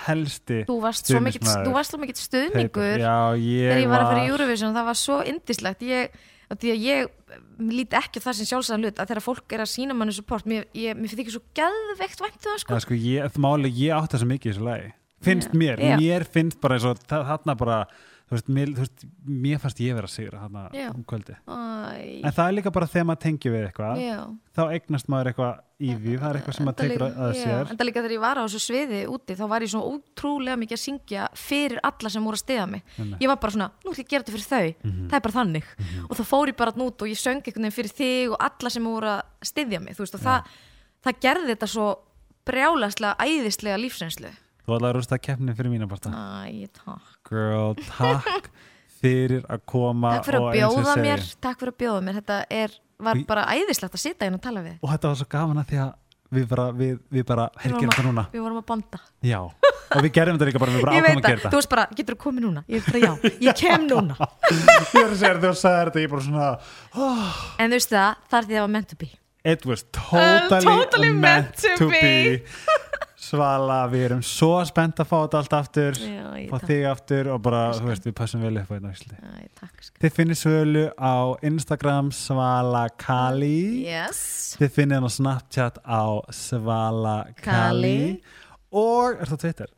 helsti þú varst svo stuðningsmaður. þú varst svo mikill stuðningur já, ég þegar ég var að fyrir Eurovision. Það var svo indislegt ég, því að ég líti ekki það sem sjálfsæðan hlut að þegar fólk er að sína manni support mér, mér fyrir ekki svo geðveikt vænt um það sko. Já, sko, ég, máli, ég átti það svo mikið í þessu lagi finnst mér, Já. mér finnst bara eins og þa- þarna bara þú veist, mér, þú veist, mér fannst ég vera að sigra þarna Já. um kvöldi Æ, en það er líka bara þegar maður tengjur við eitthvað já. þá eignast maður eitthvað í því það er eitthvað sem maður tekur að, sér. enda líka þegar ég var á þessu sviði úti þá var ég svo ótrúlega mikið að syngja fyrir alla sem voru að stiða mig. Einmitt. ég var bara svona, nú ætlum ég að gera þetta fyrir þau. Mhm. það er bara þannig. Og þá fór ég bara nút og ég söng einhvern veginn fyrir þig og alla sem voru að stiðja mig þú veist það, það þú ætlaði að rústa keppni fyrir mína parta Æ, takk. Girl, takk [laughs] fyrir að koma Takk fyrir að bjóða mér Takk fyrir að bjóða mér. Þetta er, var bara æðislegt að sita hérna og tala við. Og þetta var svo gaman að því að við bara, við, við bara, hér gerum að- þetta núna. Við vorum að bonda já, og við gerum þetta líka bara, við bara ákvæmum að það, gera þú þetta veist bara, getur þú komið núna? Ég er bara já, ég kem núna. [laughs] Ég er að segja þegar þú sagði þetta, ég bara svona En þú veist það, það er því það var meant to be. It was totally, Uh, totally meant to be. [laughs] Svala, við erum svo spennt að fá þetta allt aftur. Já, fá takk. þig aftur og bara, þú veist, við passum vel upp á sko. Þið finnir svölu á Instagram Svala Kali. Yes. Þið finnir hann á Snapchat á Svala Kali. og er það Twitter?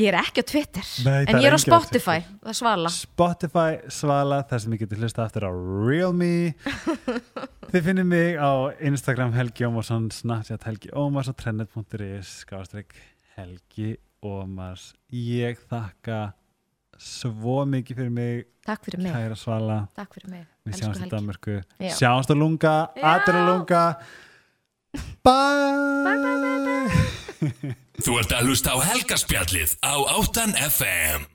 Ég er ekki á Twitter Nei, En ég er á enginn á Spotify, það er svala. Spotify Svala þar sem ég geti hlusta aftur á Real Me. [laughs] Þið finnir mig á Instagram Helgi Ómarsson, Snapchat Helgi Ómars og trennet.is skástrík Helgi Ómars. Ég þakka svo mikið fyrir mig Takk fyrir mig, kæra Svala. Takk fyrir mig. Við sjáumst í Já. Sjáumst á lunga, aðra lunga. Bye. Bye, bye, bye, bye. [laughs] Þú ert að hlusta á helgaspjallið á 8 FM